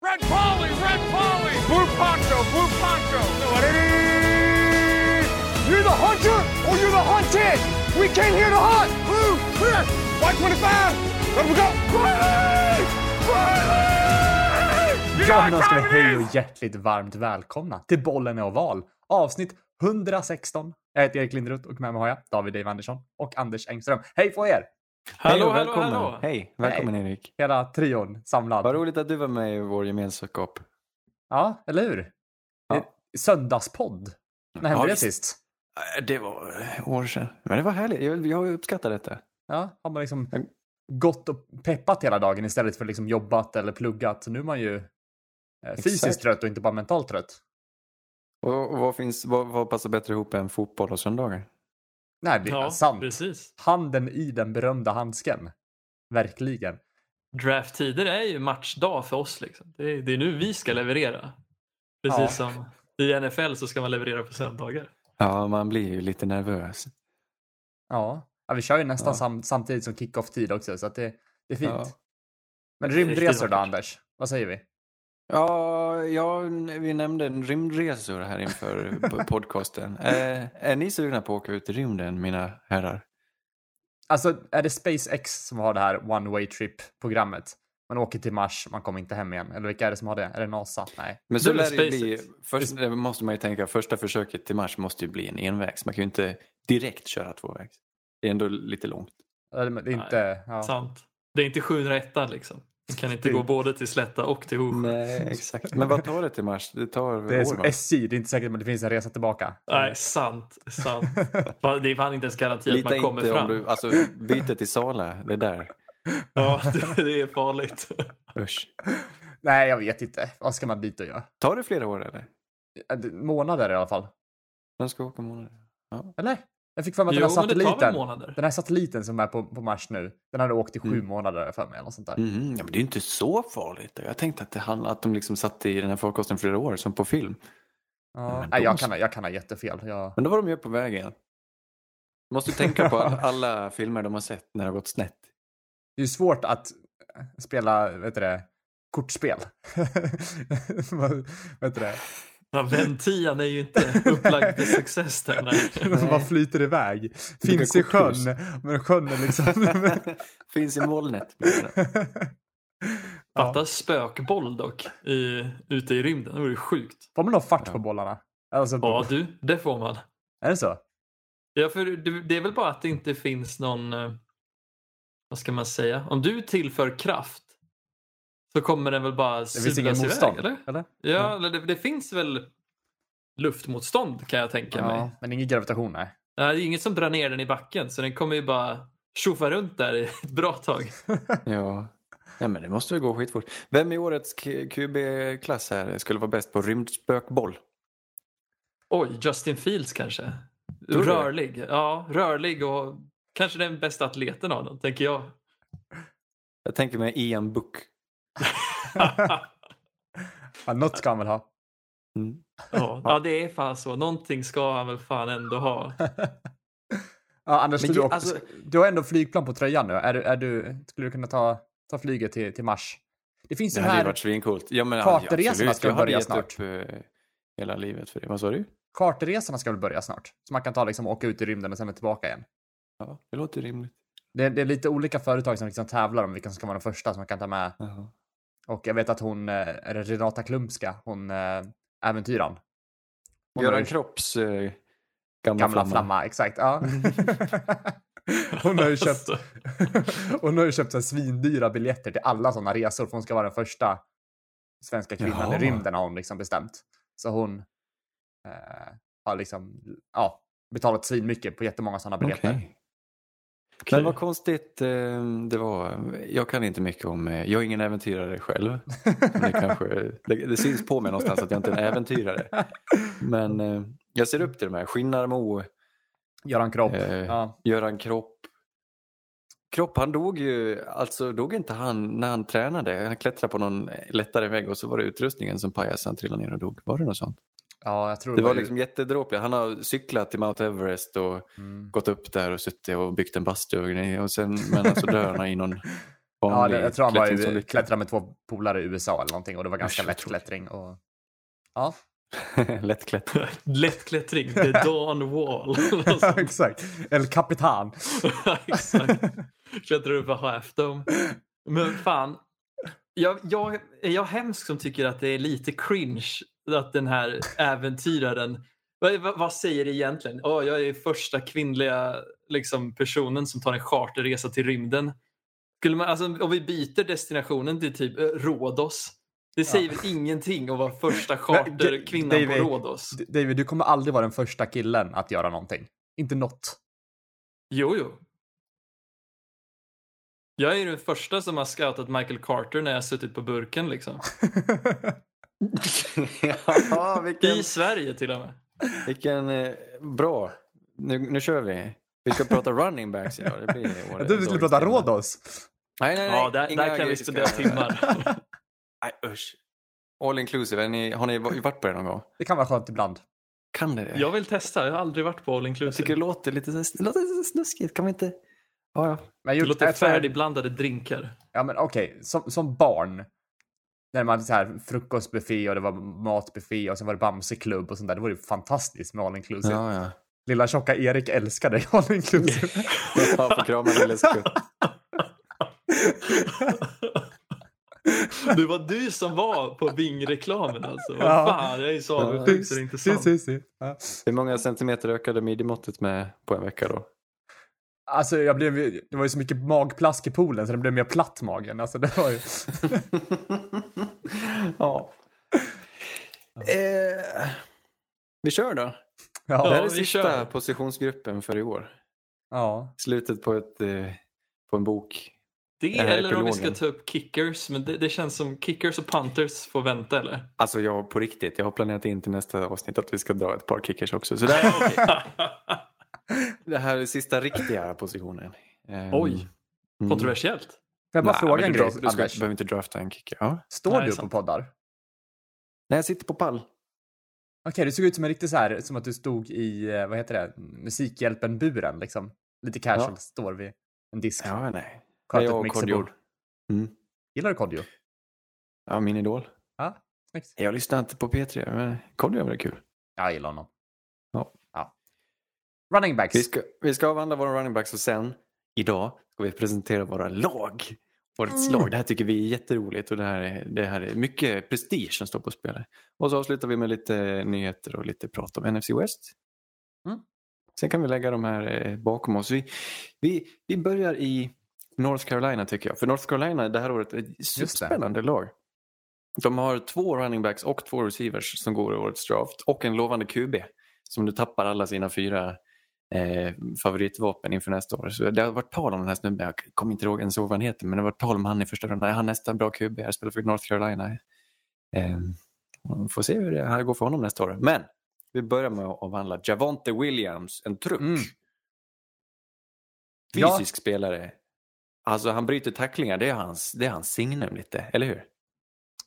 Red Polly, Red Polly, Blue Poncho, Blue Poncho. You're the hunter or you're the hunted. We came here to hunt. Blue, clear. White 25. Let we go. Riley! Riley! Ja, men då ska vi hej och hjärtligt varmt välkomna till Bollen är oval. Avsnitt 116. Jag heter Erik Linderoth och med mig har jag David Dave Andersson och Anders Engström. Hej på er! Hallå, Hej hallå, välkommen. hallå. Hej, välkommen Erik. Hela trion samlad. Vad roligt att du var med i vår gemenskap. Ja, eller hur? Ja. Eh, Söndagspodd. När hände Ja, det visst. sist? Äh, Det var år sedan. Men det var härligt. Jag, jag uppskattar detta. Ja, har man liksom Jag- gått och peppat hela dagen istället för liksom jobbat eller pluggat. Så nu är man ju eh, fysiskt Exakt. trött och inte bara mentalt trött. Och, och vad, finns, vad, vad passar bättre ihop än fotboll och söndagar? Nej, det är Ja, sant. precis. Handen i den berömda handsken. Verkligen. Drafttider är ju matchdag för oss. Liksom. Det, är, det är nu vi ska leverera. Precis Ja. som i NFL så ska man leverera på söndagar. Ja, man blir ju lite nervös. Ja, ja vi kör ju nästan Ja. sam samtidigt som kick-off-tid också, så att det, det är fint. Ja. Men rymdresor då. Anders? Vad säger vi? Ja, ja, vi nämnde rymdresor här inför podcasten. Eh, är ni sugna på att åka ut i rymden, mina herrar? Alltså, är det SpaceX som har det här One Way Trip-programmet? Man åker till Mars, man kommer inte hem igen. Eller vilka är det som har det? Är det NASA? Nej. Men så är lär det bli, SpaceX. först, det måste man ju tänka, första försöket till Mars måste ju bli en envägs. Man kan ju inte direkt köra tvåvägs. Det är ändå lite långt. Det är inte... Ja. Sant. Det är inte 701 liksom. Kan inte Det- gå både till Slätta och till Hosjö. Nej, exakt. Men vad tar det till Mars? Det tar Det är år, som va? SJ, det är inte säkert men det finns en resa tillbaka. Nej, sant. sant. Det är fan inte ens garanti att man kommer inte fram. om du, alltså bytet till Sala, det där. Ja, det, är farligt. Usch. Nej, jag vet inte. Vad ska man dit och göra? Tar det flera år eller? Det- Månader i alla fall. De ska åka månader. Eller? Jag fick för mig att Jo, den här satelliten, månader. den här satelliten som är på, på Mars nu, den hade åkt i sju Mm. månader för mig eller sånt där. Mhm, ja, men det är inte så farligt. Jag tänkte att det handlade att de liksom satt i den här farkosten flera år, som på film. Ja, Men nej, jag, måste- kan, ha- jag kan ha jättefel. Jag... Men då var de ju på väg igen. Du måste tänka på all- alla filmer de har sett när det har gått snett. Det är ju svårt att spela, vet du det, kortspel. Vad vet du det? Ja, Ventian är ju inte upplagd för success där. Nej. De bara flyter iväg. Finns i sjön, men sjön är liksom... Finns i molnet. ja. Fatta spökboll dock i, ute i rymden. Det vore ju sjukt. Får man ha fart Ja. på bollarna? Alltså, Ja du, det får man. Är det så? Ja, för det, det är väl bara att det inte finns någon, eh, vad ska man säga, om du tillför kraft så kommer den väl bara Det finns ingen sulas motstånd? iväg, eller? eller? Ja, eller det, det finns väl luftmotstånd kan jag tänka mig. Ja, men ingen gravitation, nej. Ja, det är inget som drar ner den i backen så den kommer ju bara tjoffa runt där i ett bra tag. Ja. ja, men det måste väl gå skitfort. Vem i årets QB-klass här skulle vara bäst på rymdspökboll? Oj, Justin Fields kanske? Rörlig. Ja, rörlig och kanske den bästa atleten av dem, tänker jag. Jag tänker mig Ian Book. ja, något ska han väl ha. Mm. ja, ja, det är fan så. Någonting ska han väl fan ändå ha. Ja, Anders, Men du, alltså- du har ändå flygplan på tröjan nu. Är du, är du, skulle du kunna ta, ta flyget till, till Mars? Det finns Det ju hade ju här varit svincoolt. Ja, men, Charterresorna absolut. ska hade börja snart. Upp, eh, hela livet för det. Vad sa du? charterresorna ska väl börja snart? Så man kan ta liksom åka ut i rymden och sen tillbaka igen. Ja, det låter rimligt. Det, är- det är lite olika företag som liksom tävlar om vilka som ska vara de första som man kan ta med. Jaha. Och jag vet att hon, eh, är det Renata Klumska, hon äh, äventyran. Hon Göran Kropps eh, gamla, Gamla flamma. flamma, exakt. Ja. hon har ju köpt, Alltså, hon har ju köpt så svindyra biljetter till alla sådana resor för hon ska vara den första svenska kvinnan Jaha. i rymden har hon liksom bestämt. Så hon eh, har liksom ja, betalat svinmycket på jättemånga sådana biljetter. Okej. Men vad konstigt eh, det var. Jag kan inte mycket om, eh, jag är ingen äventyrare själv. Det, kanske, det, det syns på mig någonstans att jag inte är en äventyrare. Men eh, jag ser upp till de här. Skinnarmo, Göran Kropp. Eh, Ja. Göran Kropp. Kropp, han dog ju, alltså dog inte han när han tränade? Han klättrade på någon lättare vägg och så var det utrustningen som pajade så han trillade ner och dog. Var det något sånt? Ja, jag tror Det var ju- liksom jättedråpligt. Han har cyklat till Mount Everest och Mm. gått upp där och suttit och byggt en bastu och grejer. Och sen, men så dör han i någon Ja, vanlig det, jag tror han var ju klättrade med två polare i USA eller någonting och det var ganska Usch, lätt klättring. Och... Ja, Lättklättring. Lättklättring, the dawn wall. exakt. El Capitan. Exakt. Klättrar upp på half dome. Men fan, jag, jag, är jag hemsk som tycker att det är lite cringe att den här äventyraren vad, vad, säger det egentligen? Oh, jag är första kvinnliga liksom, personen som tar en charterresa till rymden. Skulle man, alltså, om vi byter destinationen till typ eh, Rhodos. Det säger väl ingenting att vara första charterkvinnan på Rhodos? David, du kommer aldrig vara den första killen att göra någonting. Inte något. Jo, jo. Jag är den första som har scoutat Michael Carter när jag har suttit på burken liksom. ja, vilken, I Sverige till och med. vilken eh, bra. Nu, nu kör vi. Vi ska prata running backs idag. Det blir Jag trodde vi skulle prata Rhodos. Nej, nej, nej. Ja, där, där kan vi spendera timmar. Nej, usch. All inclusive. Är ni, har ni varit på det någon gång? Det kan vara skönt ibland. Kan det det? Jag vill testa, jag har aldrig varit på All Jag tycker det Inclusive. låter lite, det låter lite snuskigt. Kan vi inte... Ja, ja. Men Det gjort- låter färdigblandade drinkar. Ja men okej, som, som barn. När man hade så här frukostbuffé och det var matbuffé och sen var det Bamseklubb och sånt där. Det var ju fantastiskt med all inclusive. ja, ja. Lilla tjocka Erik älskade all inclusive. Jag får krama lille skutt. Det var du som var på Bing-reklamen alltså. Vad Ja. fan, jag är så Ja. avundsjuk så det är inte sant. Si, si, si. Ja. Hur många centimeter ökade midjemåttet med på en vecka då? Alltså jag blev, det var ju så mycket magplask i poolen så den blev mer platt magen. Alltså det var ju... ja. Eh, vi kör då. Ja. det här är sista kör. positionsgruppen för i år. ja. Slutet på, ett, eh, på en bok. Det eller om vi ska epilogen. ta upp kickers, men det, det känns som kickers och punters får vänta eller? Alltså jag på riktigt, jag har planerat in till nästa avsnitt att vi ska dra ett par kickers också. Så det här, det här är sista riktiga positionen. Ehm, Oj. mm. Får jag bara Nej, fråga en du, grej, du ska, Anders? behöver inte drafta en kicker. Ja. Står Nej, du sant. på poddar? Nej, jag sitter på pall. Okej, du såg ut som en riktig så här, som att du stod i, eh, vad heter det, Musikhjälpen-buren liksom. Lite casual, Ja. står vid en disk. Ja, nej. Sköt jag ett och mixerbord. Kodjo. Mm. Gillar du Kodjo? Ja, min idol. Ja, snyggt. Jag lyssnar inte på P3, men Kodjo är väl kul. Jag gillar honom. Ja. ja. Running backs. Vi ska, vi ska avhandla våra running backs och sen idag ska vi presentera våra lag. Årets Mm. lag. Det här tycker vi är jätteroligt och det här är, det här är mycket prestige som står på spel. Och så avslutar vi med lite nyheter och lite prat om NFC West. Mm. Sen kan vi lägga de här eh, bakom oss. Vi, vi, vi börjar i North Carolina tycker jag. För North Carolina det här året är ett superspännande lag. De har två running backs och två receivers som går i årets draft och en lovande QB som nu tappar alla sina fyra eh, favoritvapen inför nästa år. Så det har varit tal om den här snubben, jag kommer inte ihåg ens vad han heter, men det har varit tal om han i första rundan. Är han nästa bra QB? Jag spelar för North Carolina. Eh, får se hur det här går för honom nästa år. Men vi börjar med att avhandla Javonte Williams, en truck. Mm. Ja. Fysisk spelare. Alltså han bryter tacklingar, det är hans, det är hans signum lite, eller hur?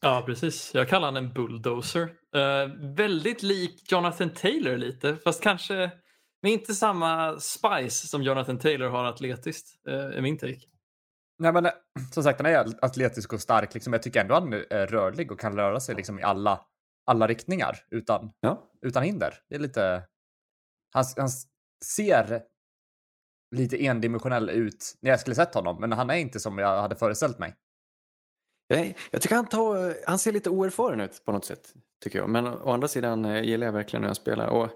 Ja, precis. Jag kallar honom en bulldozer. Eh, väldigt lik Jonathan Taylor lite, fast kanske med inte samma spice som Jonathan Taylor har atletiskt, är min take. Nej, men eh, som sagt, han är atletisk och stark. Liksom. Jag tycker ändå han är rörlig och kan röra sig liksom, i alla, alla riktningar utan, Ja. utan hinder. Det är lite... Han, han ser lite endimensionell ut när jag skulle sett honom, men han är inte som jag hade föreställt mig. Jag, jag tycker han, tar, han ser lite oerfaren ut på något sätt. tycker jag. Men å andra sidan eh, gillar jag verkligen hur han spelar. Och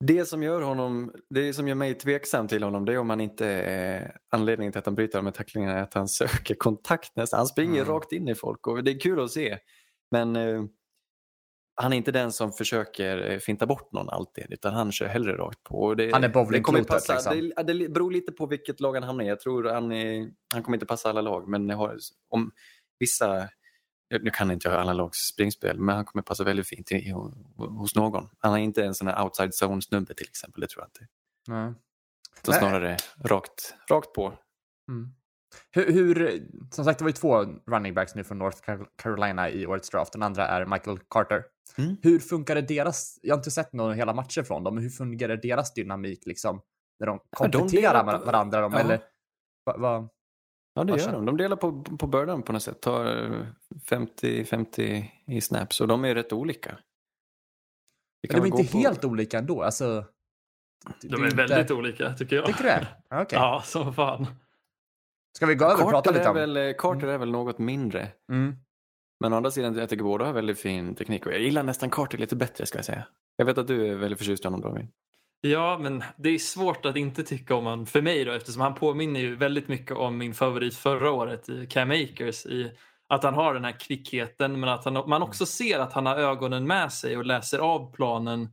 det som gör honom, det som gör mig tveksam till honom det är om han inte, eh, anledningen till att han bryter här tacklingarna är att han söker kontakt nästan. Han springer Mm. rakt in i folk och det är kul att se. Men eh, han är inte den som försöker eh, finta bort någon alltid utan han kör hellre rakt på. Det, Han är bowlingklotet, liksom. det, det beror lite på vilket lag han hamnar i. Jag tror han, är, han kommer inte passa alla lag men har, om vissa nu kan inte jag alla lags springspel, men han kommer passa väldigt fint i, i, hos någon. Han är inte en sån här outside zone-snubbe till exempel, det tror jag inte. Mm. Så Nej. snarare rakt, rakt på. Mm. Hur, hur, som sagt, det var ju två running backs nu från North Car- Carolina i årets draft. Den andra är Michael Carter. Mm. Hur funkade deras, jag har inte sett några hela matcher från dem, men hur fungerar deras dynamik liksom? När de Ja, de kompletterar delar på- varandra? De, Ja. Eller, va, va, Ja, det gör de. De delar på, på bördan på något sätt. Tar eh, 50-50 i snaps och de är rätt olika. Men de är inte gå på- helt olika ändå. Alltså, De är inte- väldigt olika tycker jag. Tycker du det? Ja, Okej. Ja, som fan. Ska vi gå över och prata lite är om... väl, eh, Carter är väl något mindre. Mm. Men å andra sidan, jag tycker båda har väldigt fin teknik. Och jag gillar nästan Carter lite bättre ska jag säga. Jag vet att du är väldigt förtjust i honom David. Ja, men det är svårt att inte tycka om honom för mig då eftersom han påminner ju väldigt mycket om min favorit förra året i Cam Akers i att han har den här kvickheten men att han, man också ser att han har ögonen med sig och läser av planen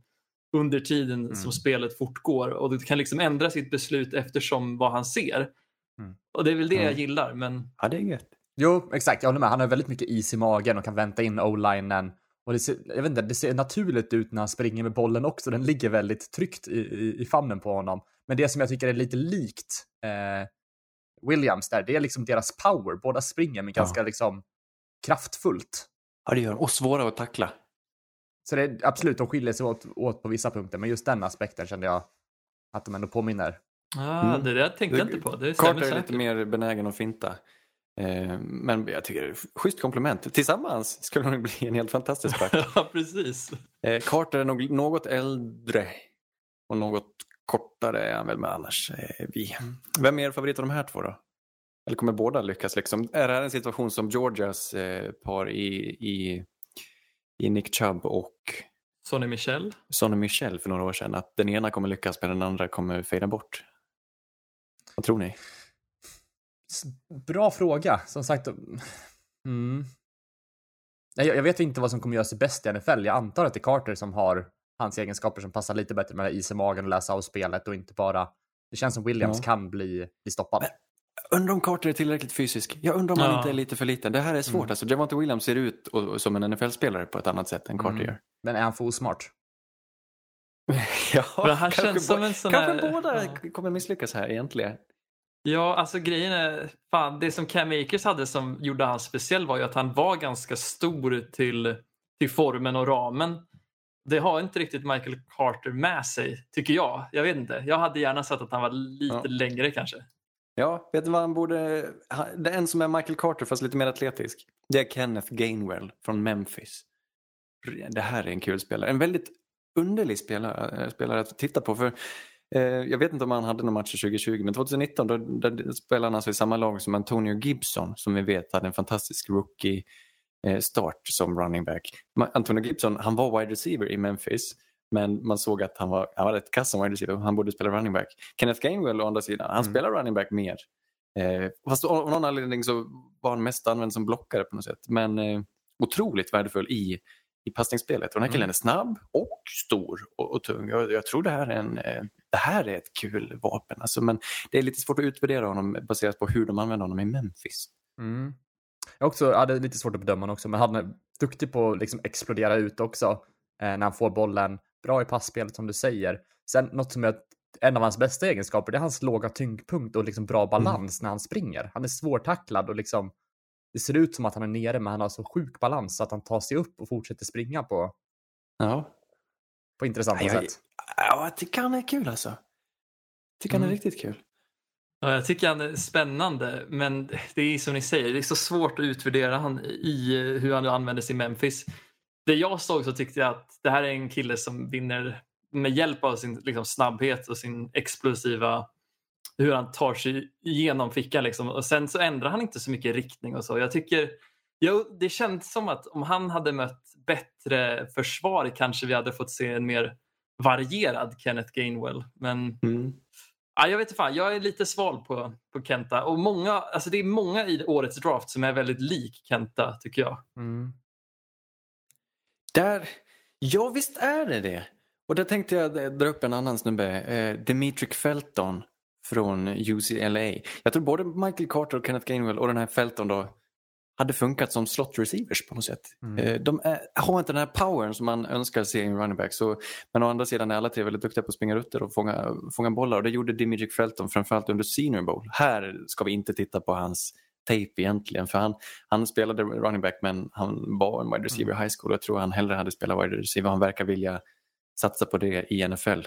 under tiden Mm. som spelet fortgår och kan liksom ändra sitt beslut eftersom vad han ser. Mm. Och det är väl det jag Mm. gillar men Ja, det är gött. Jo, exakt. Jag håller med. Han har väldigt mycket is i magen och kan vänta in o-linen. Och det ser, jag vet inte, det ser naturligt ut när han springer med bollen också. Den ligger väldigt tryggt i, i, i famnen på honom. Men det som jag tycker är lite likt eh, Williams där, det är liksom deras power. Båda springer men Ja. ganska liksom kraftfullt. Ja, det gör de. Och svåra att tackla. Så det är absolut, de skiljer sig åt, åt på vissa punkter. Men just den aspekten kände jag att de ändå påminner. ah, Mm. det där tänkte jag inte på. Det stämmer Carter är säkert. lite mer benägen att finta. Eh, men jag tycker det är ett schysst komplement. Tillsammans skulle hon bli en helt fantastisk back. ja, precis. Eh, Carter är nog något äldre och något kortare är han väl med annars. Vi. Vem är er favorit av de här två då? Eller kommer båda lyckas? Liksom? Är det här en situation som Georgias eh, par i, i, i Nick Chubb och Sonny Michel. Sonny Michel för några år sedan? Att den ena kommer lyckas men den andra kommer fejda bort? Vad tror ni? Bra fråga. Som sagt. Mm. Jag jag vet inte vad som kommer göra sig bäst i NFL. Jag antar att det är Carter som har hans egenskaper som passar lite bättre med is i magen och läsa av spelet och inte bara... Det känns som Williams Ja. kan bli, bli stoppad. Undrar om Carter är tillräckligt fysisk. Jag undrar om han Ja. inte är lite för liten. Det här är svårt. Mm. Alltså, Javante Williams ser ut och, och som en NFL-spelare på ett annat sätt än Carter Mm. gör. Men är han för osmart? ja, Men han kanske känns som bo- en sån Kanske här- båda ja. kommer misslyckas här egentligen. Ja, alltså grejen är, fan, det som Cam Akers hade som gjorde han speciell var ju att han var ganska stor till, till formen och ramen. Det har inte riktigt Michael Carter med sig, tycker jag. Jag vet inte. Jag hade gärna sett att han var lite Ja. längre kanske. Ja, vet du vad han borde... Det är en som är Michael Carter fast lite mer atletisk. Det är Kenneth Gainwell från Memphis. Det här är en kul spelare. En väldigt underlig spelare, spelare att titta på. För Jag vet inte om han hade några matcher 2020 men 2019 då, då spelade han alltså i samma lag som Antonio Gibson som vi vet hade en fantastisk rookie eh, start som running back. Antonio Gibson han var wide receiver i Memphis men man såg att han var, han var rätt kass som wide receiver. Han borde spela running back. Kenneth Gainwell å andra sidan, han Mm. spelar running back mer. Eh, fast av någon anledning så var han mest använd som blockare på något sätt. Men eh, otroligt värdefull i, i passningsspelet. Och den här killen är snabb och stor och, och tung. Jag, jag tror det här, är en, eh, det här är ett kul vapen. Alltså, men det är lite svårt att utvärdera honom baserat på hur de använder honom i Memphis. Mm. Jag också hade lite svårt att bedöma honom också, men han är duktig på att liksom explodera ut också eh, när han får bollen. Bra i passspelet som du säger. Sen något som är en av hans bästa egenskaper, det är hans låga tyngdpunkt och liksom bra balans när han springer. Han är svårtacklad och liksom det ser ut som att han är nere, men han har så sjuk balans så att han tar sig upp och fortsätter springa på, Ja, på intressanta Ja, jag- sätt. ja jag tycker han är kul alltså. Jag tycker han är Mm. riktigt kul. Ja, jag tycker han är spännande, men det är som ni säger, det är så svårt att utvärdera han i hur han användes i Memphis. Det jag såg så tyckte jag att det här är en kille som vinner med hjälp av sin liksom, snabbhet och sin explosiva hur han tar sig igenom fickan. Liksom. Och sen så ändrar han inte så mycket riktning och så. Jag tycker, jo, det känns som att om han hade mött bättre försvar kanske vi hade fått se en mer varierad Kenneth Gainwell. Men Mm. Ja, jag vet inte fan, jag är lite sval på, på Kenta. Och många, alltså det är många i årets draft som är väldigt lik Kenta, tycker jag. Mm. Där, ja visst är det det. Och där tänkte jag dra upp en annan snubbe, eh, Dimitri Felton från UCLA. Jag tror både Michael Carter och Kenneth Gainwell och den här Felton då hade funkat som slot receivers på något sätt. Mm. Eh, de är, har inte den här powern som man önskar se i en running back. Så, men å andra sidan är alla tre väldigt duktiga på att springa rutter och fånga, fånga bollar. Och det gjorde Dimitri Felton framförallt under Senior Bowl. Här ska vi inte titta på hans tape egentligen. För han, han spelade running back men han var en wide receiver i high school. Jag tror han hellre hade spelat wide receiver. Han verkar vilja satsa på det i NFL.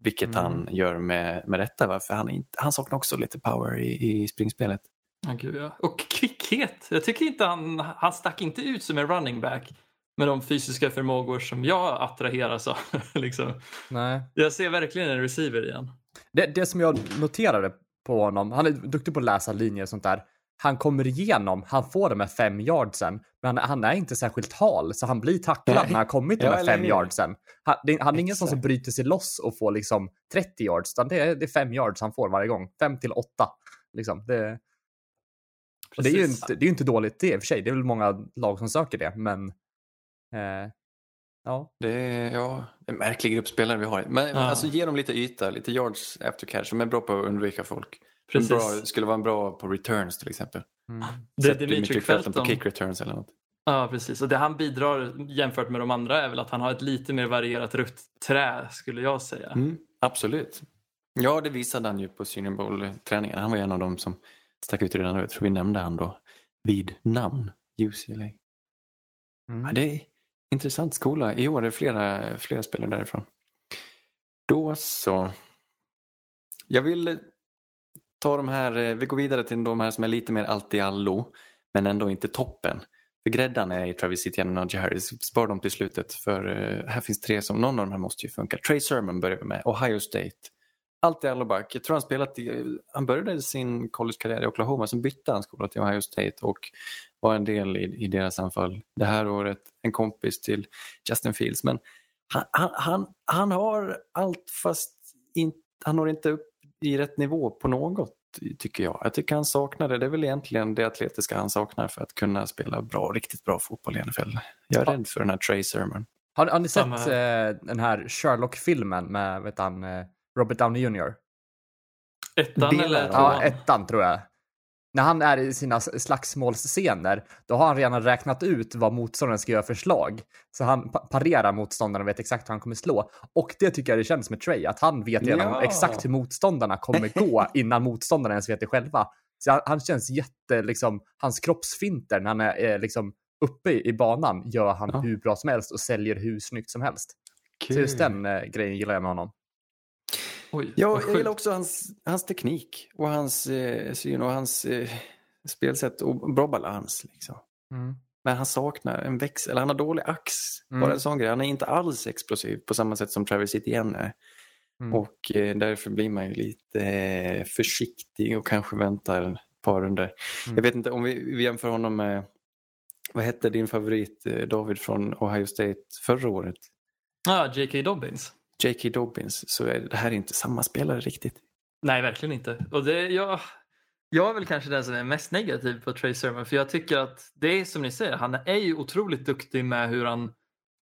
Vilket Mm. han gör med, med rätta. Va? För han, inte, han saknar också lite power i, i springspelet. Ja, gud, ja. Och kvickhet. Jag tycker inte han, han stack inte ut som en running back med de fysiska förmågor som jag attraheras av. liksom. Nej. Jag ser verkligen en receiver igen. Det, det som jag noterade på honom, han är duktig på att läsa linjer och sånt där. Han kommer igenom, han får de här fem yardsen, men han, han är inte särskilt hal, så han blir tacklad Nej. när han kommit de här fem yardsen. Han, det, han är ingen som bryter sig loss och får liksom 30 yards, utan det är, det är fem yards han får varje gång. Fem till åtta. Liksom. Det, och det är ju inte, det är inte dåligt det i och för sig. Det är väl många lag som söker det, men eh, ja. Det är, ja, en märklig grupp spelare vi har. Men Ja. alltså, ge dem lite yta, lite yards after catch. De är bra på att undvika folk. Precis. är Bra, skulle vara bra på returns till exempel. Mm. Det Sätt Dimitri Felton på kick returns eller något. Ja, precis. Och det han bidrar jämfört med de andra är väl att han har ett lite mer varierat rutträ skulle jag säga. Mm, absolut. Ja, det visade han ju på Senior Bowl-träningen. Han var en av dem som stack ut redan då. Jag tror vi nämnde han då vid namn, UCLA. Mm. Ja, det är intressant skola. I år är det flera, flera spelare därifrån. Då så. Jag vill ta de här, eh, vi går vidare till de här som är lite mer allt i allo, men ändå inte toppen. För gräddan är i Travis Etienne och Harris. Spar dem till slutet för eh, här finns tre som, någon av de här måste ju funka. Trey Sermon börjar vi med, Ohio State. Allt i allo back. Jag tror han spelat i, eh, han började sin collegekarriär i Oklahoma, sen bytte han skola till Ohio State och var en del i, i deras anfall det här året. En kompis till Justin Fields. Men han, han, han, han har allt fast in, han når inte upp i rätt nivå på något tycker jag. Jag tycker han saknar det. Det är väl egentligen det atletiska han saknar för att kunna spela bra, riktigt bra fotboll i NFL. Jag är Ja. rädd för den här Trey Sermon. Har, har ni Samma sett eh, den här Sherlock-filmen med vet han, eh, Robert Downey Jr? Ettan Delar eller av- Ja, tvåan? ettan tror jag. När han är i sina slagsmålsscener, då har han redan räknat ut vad motståndaren ska göra för slag. Så han pa- parerar motståndaren och vet exakt hur han kommer slå. Och det tycker jag det känns med Trey, att han vet redan Ja. exakt hur motståndarna kommer gå innan motståndaren ens vet det själva. Så han, han känns jätte, liksom, hans kroppsfinter när han är eh, liksom uppe i, i banan gör han Ja. hur bra som helst och säljer hur snyggt som helst. Så just den eh, grejen gillar jag med honom. Oj, Ja, jag gillar också hans, hans teknik och hans eh, syn och hans eh, spelsätt och bra balans. Liksom. Men han saknar en växel, eller han har dålig ax. Mm. Bara en sån grej. Han är inte alls explosiv på samma sätt som Travis Etienne är. Mm. Och eh, därför blir man ju lite eh, försiktig och kanske väntar ett par runder. Mm. Jag vet inte om vi, vi jämför honom med, vad hette din favorit eh, David från Ohio State förra året? Ja, J.K. Dobbins. J.K. Dobbins, så är det här är inte samma spelare riktigt. Nej, verkligen inte. Och det, jag, jag är väl kanske den som är mest negativ på Trey Sermon för jag tycker att det är som ni säger, han är ju otroligt duktig med hur han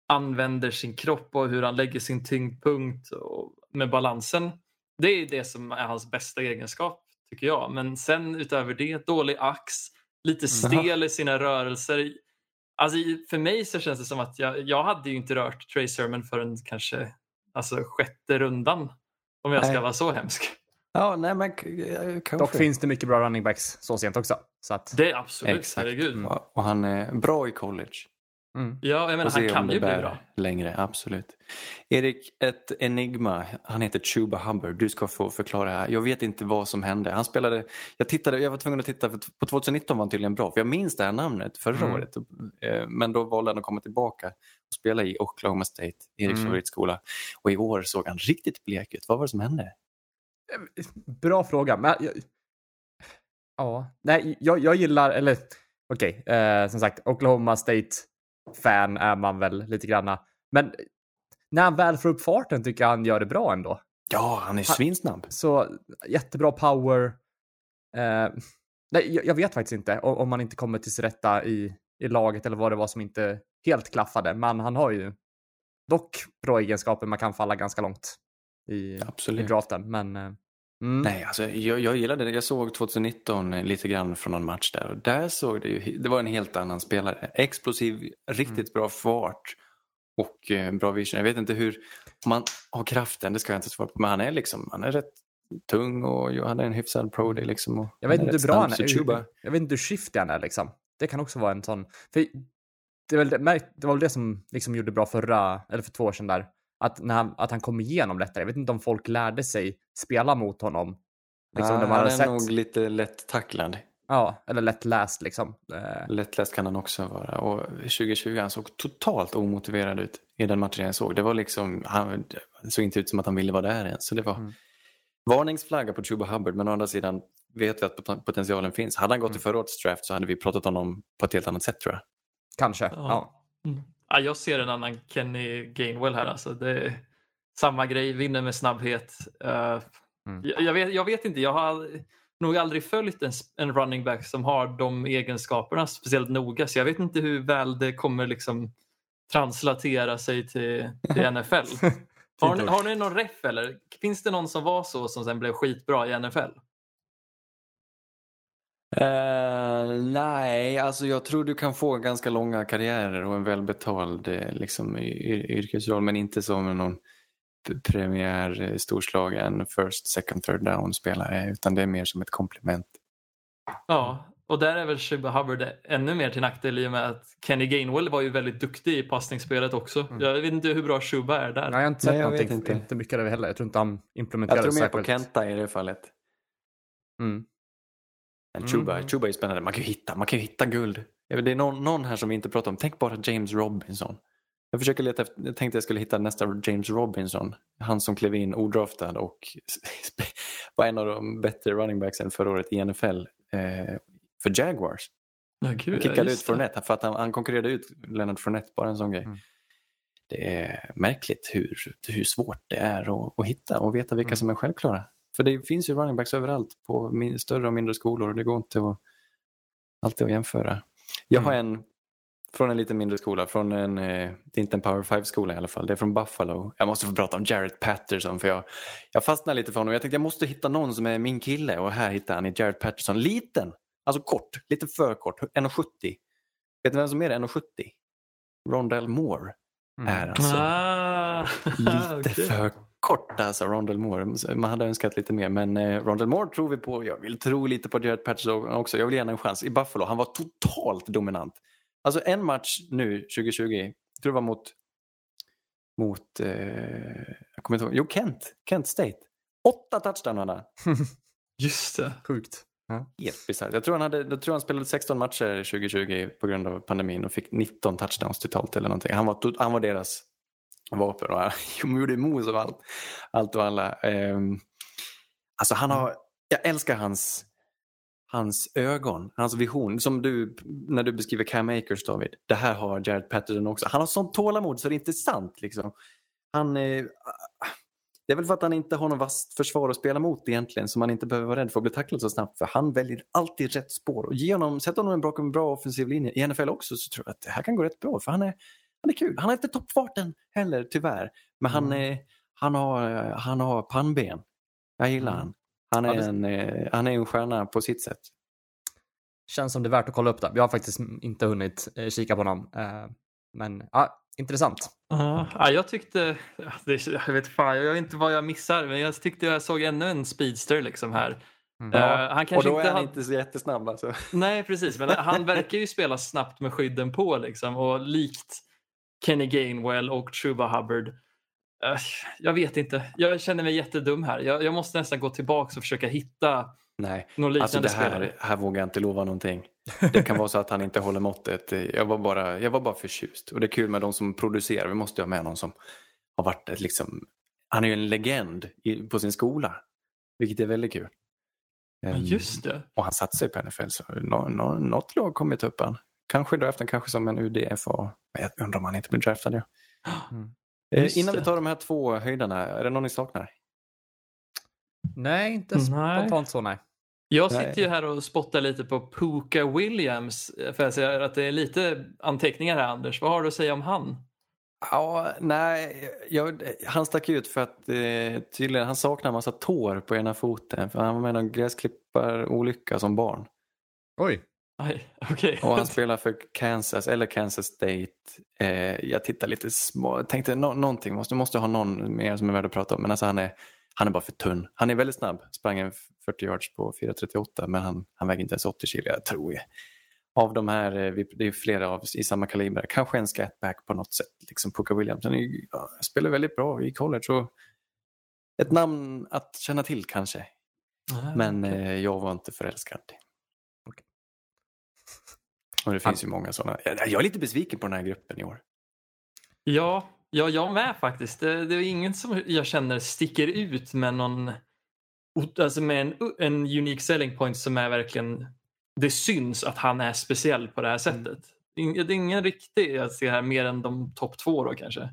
använder sin kropp och hur han lägger sin tyngdpunkt och med balansen. Det är det som är hans bästa egenskap tycker jag. Men sen utöver det, dålig ax, lite stel i sina rörelser. Alltså, för mig så känns det som att jag, jag hade ju inte rört Trey Sermon förrän kanske alltså, sjätte rundan. Om jag ska Nej. vara så hemsk. Ja, nej men eh, kanske. Dock finns det mycket bra running backs så sent också. Så att, Det är absolut, Exakt. herregud. Och han är bra i college. mm. Ja, jag menar, han kan ju bli bra. längre, absolut. Erik, ett enigma. Han heter Chuba Hubbard. Du ska få förklara här. Jag vet inte vad som hände. Han spelade, jag, tittade, jag var tvungen att titta, för på 2019 var han tydligen bra. För jag minns det här namnet förra Mm. året. Eh, Men då valde han att komma tillbaka och spela i Oklahoma State, Eriks Mm. favoritskola. Och i år såg han riktigt blek ut. Vad var det som hände? Bra fråga. Men jag, ja, nej, jag, jag gillar, eller okej, eh, som sagt, Oklahoma State-fan är man väl lite granna. Men när han väl får upp farten tycker jag han gör det bra ändå. Ja, han är svinsnabb. Så jättebra power. Eh, nej, jag, jag vet faktiskt inte om, om man inte kommer till sin rätta i, i laget eller vad det var som inte helt klaffade. Men han har ju dock bra egenskaper. Man kan falla ganska långt i, i draften. Men eh, mm, Nej, alltså, jag, jag gillade det. Jag såg 2019 lite grann från någon match där och där såg det ju, det var en helt annan spelare. Explosiv, riktigt bra fart och eh, bra vision. Jag vet inte hur, om man har kraften, det ska jag inte svara på, men han är liksom, han är rätt tung och jag hade en hyfsad pro day liksom. Jag vet han inte hur bra han är. Jag vet inte hur skiftig han är liksom. Det kan också vara en sån. För det, är väl det, det var väl det som liksom gjorde bra förra, eller för två år sedan där. Att, när han, att han kom igenom lättare. Jag vet inte om folk lärde sig spela mot honom. Liksom, de han är sett. nog lite lätt tacklad. Ja, eller lättläst liksom. Eh, Lättläst kan han också vara. Och 2020 han såg totalt omotiverad ut i den matchen jag såg. Det var liksom, han såg inte ut som att han ville vara där ens. Så det var Mm. varningsflagga på Chuba Hubbard men å andra sidan vet vi att pot- potentialen finns. Hade han gått Mm. i förra årets draft så hade vi pratat om honom på ett helt annat sätt tror jag. Kanske. Ja. Mm. Ja, jag ser en annan Kenny Gainwell här. Alltså. Det är samma grej, vinner med snabbhet. Eh, Mm. jag, jag, vet, jag vet inte, jag har nog aldrig följt en, en running back som har de egenskaperna speciellt noga. Så jag vet inte hur väl det kommer liksom translatera sig till, till NFL. Har ni, har ni någon ref eller? Finns det någon som var så som sen blev skitbra i NFL? Eh, nej, alltså jag tror du kan få ganska långa karriärer och en välbetald eh, liksom, yrkesroll men inte som någon premiär eh, storslagen first, second, third down spelare utan det är mer som ett komplement. Ja, och där är väl Chuba Hubbard ännu mer till nackdel i och med att Kenny Gainwell var ju väldigt duktig i passningsspelet också. Mm. Jag vet inte hur bra Chuba är där. Nej, jag har inte sett Nej, jag någonting, inte. inte. mycket av det heller. Jag tror inte han implementerade Jag tror mer på Kenta i det fallet. Mm. Men Mm. Chuba, Chuba är spännande. Man kan ju hitta, man kan hitta guld. Det är någon, någon här som vi inte pratar om. Tänk bara James Robinson. Jag försöker leta efter, jag tänkte jag skulle hitta nästa James Robinson. Han som klev in odraftad och var en av de bättre running backsen förra året i NFL eh, för Jaguars. Ja, Han gud, ja, kickade ut. Fournette för att han, han konkurrerade ut Leonard Fournette, bara en sån grej. Mm. Det är märkligt hur, hur svårt det är att, att hitta och veta vilka Mm. som är självklara. För det finns ju running backs överallt på större och mindre skolor och det går inte att alltid att jämföra. Jag har en från en lite mindre skola, från en, eh, det är inte en Power 5-skola i alla fall, det är från Buffalo. Jag måste få prata om Jarrett Patterson för jag, jag fastnade lite för honom. Jag tänkte jag måste hitta någon som är min kille och här hittar han i Jarrett Patterson. Liten, alltså kort, lite för kort, 1,70. Vet du vem som är det? 1,70? Rondell Moore Mm. är alltså Ah, lite okej. för kort alltså, Rondell Moore. Man hade önskat lite mer, men eh, Rondell Moore tror vi på. Jag vill tro lite på Jarrett Patterson också. Jag vill ge en chans. I Buffalo, han var totalt dominant. Alltså en match nu, 2020, jag tror det var mot, mot eh, jag kommer inte ihåg, jo Kent, Kent State. Åtta touchdown hade han. Just det. Sjukt. Helt bisarrt. Jag tror han, hade, jag tror han spelade 16 matcher 2020 på grund av pandemin och fick 19 touchdowns totalt eller någonting. Han var, han var deras vapen och han gjorde mos av allt, allt och alla. Eh, alltså han har, jag älskar hans, hans ögon, hans vision. Som du, när du beskriver Cam Akers David. Det här har Jared Patterson också. Han har sånt tålamod så det är inte sant. Liksom. Han, eh, det är väl för att han inte har något vasst försvar att spela mot egentligen som man inte behöver vara rädd för att bli tacklad så snabbt för han väljer alltid rätt spår och ge honom, sätt honom en bra, en bra offensiv linje i NFL också så tror jag att det här kan gå rätt bra för han är, han är kul. Han har inte toppfarten heller tyvärr men han, är, han, har, han har pannben. Jag gillar Mm. han. Han är, Ja, det- en, eh, han är en stjärna på sitt sätt. Känns som det är värt att kolla upp det. Jag har faktiskt inte hunnit eh, kika på honom. Eh, men ja, intressant. Ja, ja, jag tyckte, ja, det, jag vet fan, jag vet inte vad jag missar, men jag tyckte jag såg ännu en speedster liksom här. Mm. Eh, han och kanske då inte är han hade- inte så jättesnabb alltså. Nej, precis, men han verkar ju spela snabbt med skydden på liksom och likt Kenny Gainwell och Chuba Hubbard. eh, jag vet inte, jag känner mig jättedum här. Jag, jag måste nästan gå tillbaka och försöka hitta Nej, någon liknande alltså det spelare. här, här vågar jag inte lova någonting. Det kan vara så att han inte håller måttet. Jag var bara, jag var bara förtjust. Och det är kul med de som producerar. Vi måste ha med någon som har varit liksom, han är ju en legend på sin skola. Vilket är väldigt kul. Ja, Ehm, just det. Och han satsar ju på NFL så nå, nå, något lag kommer ta upp han. Kanske i draften, kanske som en UDFA. Men jag undrar om han inte blir draftad. Ja. Mm. Eh, innan det. vi tar de här två höjdarna, är det någon ni saknar? Nej, inte Nej. spontant så nej. Jag sitter ju här och spottar lite på Puka Williams. eh, För jag ser att det är lite anteckningar här Anders. Vad har du att säga om han? Ja, nej, jag, han stack ut för att eh, tydligen han saknar en massa tår på ena foten. För han var med i någon gräsklipparolycka som barn. Oj. Aj, Okej. Och han spelar för Kansas eller Kansas State. Eh, jag tittar lite små, tänkte nå någonting, måste, måste ha någon mer som är värd att prata om. Men alltså han är, han är bara för tunn. Han är väldigt snabb, sprang en 40 yards på 4.38 men han, han väger inte ens 80 kilo. Jag tror jag. Av de här, eh, det är flera av i samma kaliber, kanske en scatback på något sätt. Liksom Puka Williams, han är, ju- ja, spelar väldigt bra i college. Och ett namn att känna till kanske. Ah, Men okej. eh, jag var inte förälskad. Och det finns ju många sådana. Jag, är lite besviken på den här gruppen i år. Ja, ja jag med faktiskt. Det, det är inget som jag känner sticker ut med någon alltså med en, en unik selling point som är verkligen det syns att han är speciell på det här Mm. sättet. Det är ingen riktig jag ser här mer än de topp två då kanske.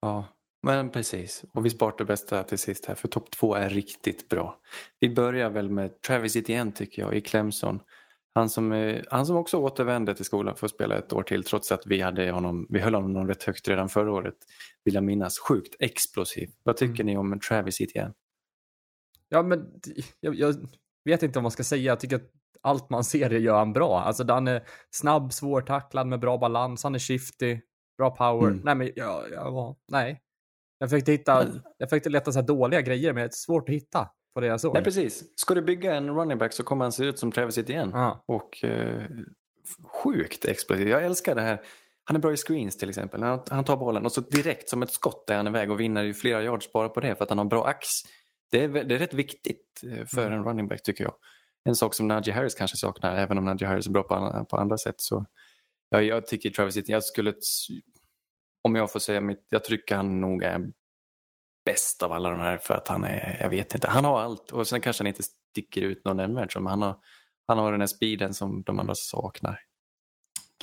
Ja, men precis. Och vi sparar det bästa till sist här för topp två är riktigt bra. Vi börjar väl med Travis Etienne tycker jag i Clemson. Han som, eh, han som också återvände till skolan för att spela ett år till trots att vi, hade honom, vi höll honom rätt högt redan förra året. Vill jag minnas. Sjukt explosiv. Vad tycker ni om Travis Etienne? Ja, men jag, jag vet inte vad man ska säga. Jag tycker att allt man ser det gör han bra. Alltså han är snabb, svårtacklad med bra balans. Han är shifty, bra power. Mm. Nej, men jag, jag var, nej. Jag försökte hitta, jag försökte leta så dåliga grejer, men det är svårt att hitta på det jag såg. Nej, precis. Ska du bygga en running back så kommer han se ut som Travis Etienne. Ja. Och eh, sjukt explosiv. Jag älskar det här. Han är bra i screens till exempel. Han, han tar bollen och så direkt som ett skott är han iväg och vinner ju flera yards bara på det för att han har bra ax. Det är, det är rätt viktigt eh, för en running back tycker jag. En sak som Najee Harris kanske saknar, även om Najee Harris är bra på, andra- på andra sätt. Så jag, jag tycker Travis Etienne, jag skulle, om jag får säga mitt, jag tycker han nog är bäst av alla de här för att han är, jag vet inte, han har allt och sen kanske han inte sticker ut någon nämnvärt men han har, han har den här speeden som de andra saknar.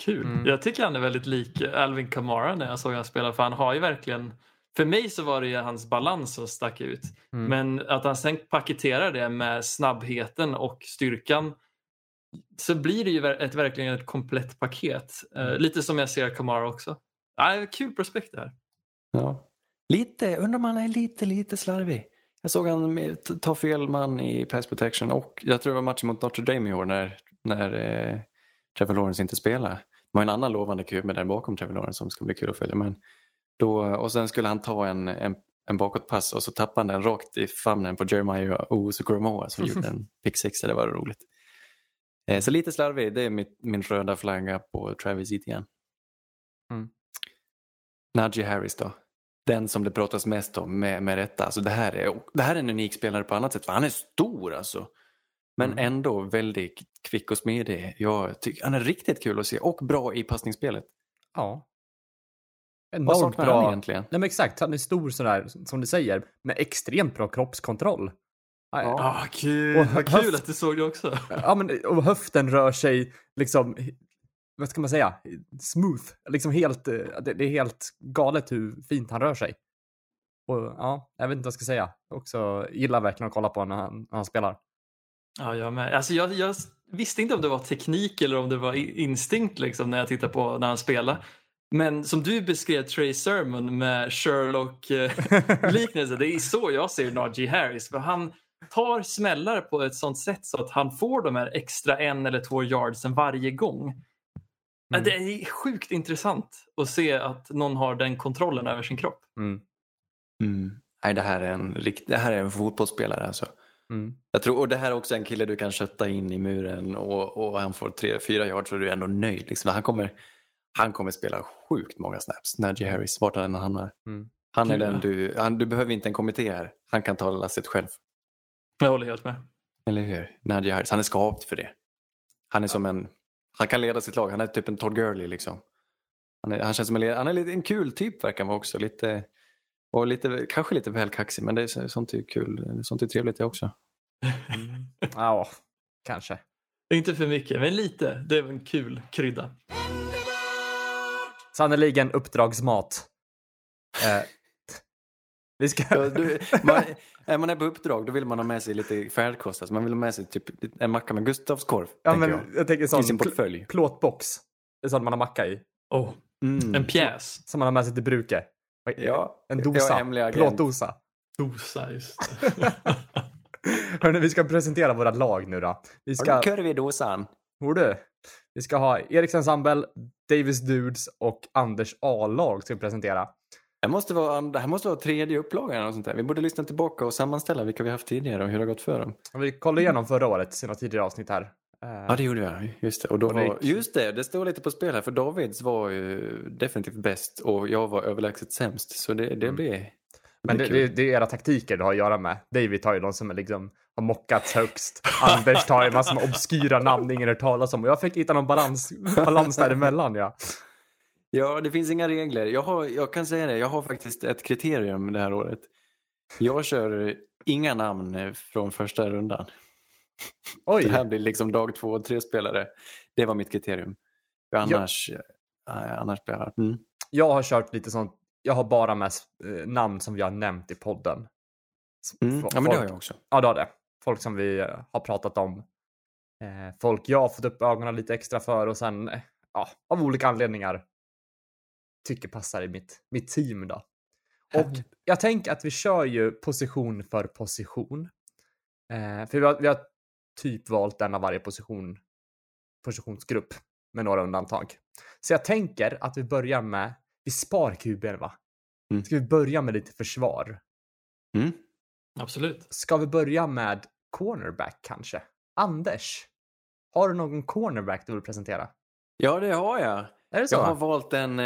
Kul. Mm. Jag tycker han är väldigt lik Alvin Kamara när jag såg han spela för han har ju verkligen för mig så var det ju hans balans som stack ut. Mm. Men att han sen paketerar det med snabbheten och styrkan så blir det ju ett, verkligen ett komplett paket. Eh, Mm. lite som jag ser Kamara också. Ja, kul prospekt det här. Ja. Lite, undrar om han är lite, lite slarvig. Jag såg han ta fel man i pass protection och jag tror det var matchen mot Notre Dame i år när, när eh, Trevor Lawrence inte spelade. Det var en annan lovande QB där bakom Trevor Lawrence som ska bli kul att följa. Men då, och sen skulle han ta en, en, en bakåtpass och så tappade han den rakt i famnen på Jeremiah Owusu-Koromoa som gjorde en pick six. Det var roligt. Eh, så lite slarvig, det är mitt, min röda flagga på Travis Etienne. Mm. Najee Harris då? Den som det pratas mest om med, med rätta. Alltså det, här är, det här är en unik spelare på annat sätt för han är stor alltså. Men Mm. ändå väldigt kvick och smidig. Jag tycker, han är riktigt kul att se och bra i passningsspelet. Ja. Vad Enormt saknar han bra. egentligen? Nej men exakt, han är stor sådär, som du säger, med extremt bra kroppskontroll. Ja. Ja. Ah, kul. Och Vad höft- kul att du såg det också. Ja, men och höften rör sig liksom, vad ska man säga, smooth. Liksom helt, eh, det, det är helt galet hur fint han rör sig. Och ja, jag vet inte vad jag ska säga. Också gillar verkligen att kolla på när han, när han spelar. Ja, jag med. Alltså, jag, jag visste inte om det var teknik eller om det var instinkt liksom, när jag tittade på när han spelade. Men som du beskrev Trey Sermon med Sherlock-liknelse, det är så jag ser Najee Harris. För han tar smällar på ett sånt sätt så att han får de här extra en eller två yardsen varje gång. Men Det är sjukt intressant att se att någon har den kontrollen över sin kropp. Mm. Mm. Nej, det här är en, rikt, det här är en fotbollsspelare alltså. Mm. Jag tror, och det här är också en kille du kan kötta in i muren och, och han får tre, fyra yards så är du ändå nöjd. Liksom. Han, kommer, han kommer spela sjukt många snaps, Najee Harris, vart han än hamnar. Mm. Han är Kul. den du, han, du behöver inte en kommitté här. Han kan ta lasset själv. Jag håller helt med. Eller hur? Najee Harris, han är skapt för det. Han är som en, han kan leda sitt lag, han är typ en Todd Gurley liksom. Han, är, han känns som en, han är lite, en kul typ verkar han vara också. Lite, och lite, kanske lite väl kaxig men det är, sånt är kul, sånt är trevligt det också. Ja, kanske. Inte för mycket, men lite. Det är en kul krydda. Sannerligen uppdragsmat. Eh, vi ska... Ja, du, man, är man är på uppdrag då vill man ha med sig lite färdkost. Alltså man vill ha med sig typ en macka med Gustavskorv. ja, tänker men jag. jag tänker I sin sån pl- portfölj. plåtbox. Sån man har macka i. Oh, Mm. en pjäs. Som man har med sig till bruket. Ja, En ja, dosa. agent. Plåtdosa. Dosa, just det. Hörrni, vi ska presentera våra lag nu då. Vi Har ska... du kurv i dosan? Borde. Vi ska ha Eriks ensemble, Davis Dudes och Anders A-lag ska vi presentera. Det måste vara, det här måste vara tredje upplagan och sånt där. Vi borde lyssna tillbaka och sammanställa vilka vi haft tidigare och hur det har gått för dem. Vi kollade igenom förra året, sina tidigare avsnitt här. Ja, det gjorde jag. Just det. Och då Och det var, just det, det står lite på spel här. För Davids var ju definitivt bäst och jag var överlägset sämst. Så det, det Mm. blir... Men Det det, det är era taktiker det har att göra med. David tar ju de som är liksom, har mockats högst. Anders tar ju massor med obskyra namn ingen hört talas om. Och jag fick hitta någon balans, balans däremellan. Ja. Ja, det finns inga regler. Jag, har, jag kan säga det, jag har faktiskt ett kriterium det här året. Jag kör inga namn från första rundan. Oj, Det här blir liksom dag två och tre spelare. Det var mitt kriterium. För annars, eh, annars blir jag... Mm. jag har kört lite sånt. Jag har bara med eh, namn som vi har nämnt i podden. Mm. Ja, men det har jag också. Ja, det har det. Folk som vi eh, har pratat om. Folk jag har fått upp ögonen lite extra för och sen, ja, av olika anledningar tycker passar i mitt, mitt team då. Och jag tänker att vi kör ju position för position. Eh, för vi har, vi har typ valt en av varje position, positionsgrupp med några undantag. Så jag tänker att vi börjar med, vi spar kuber va? Mm. Ska vi börja med lite försvar? Mm. Absolut. Ska vi börja med cornerback kanske? Anders, har du någon cornerback du vill presentera? Ja, det har jag. Är det så? Jag har valt en...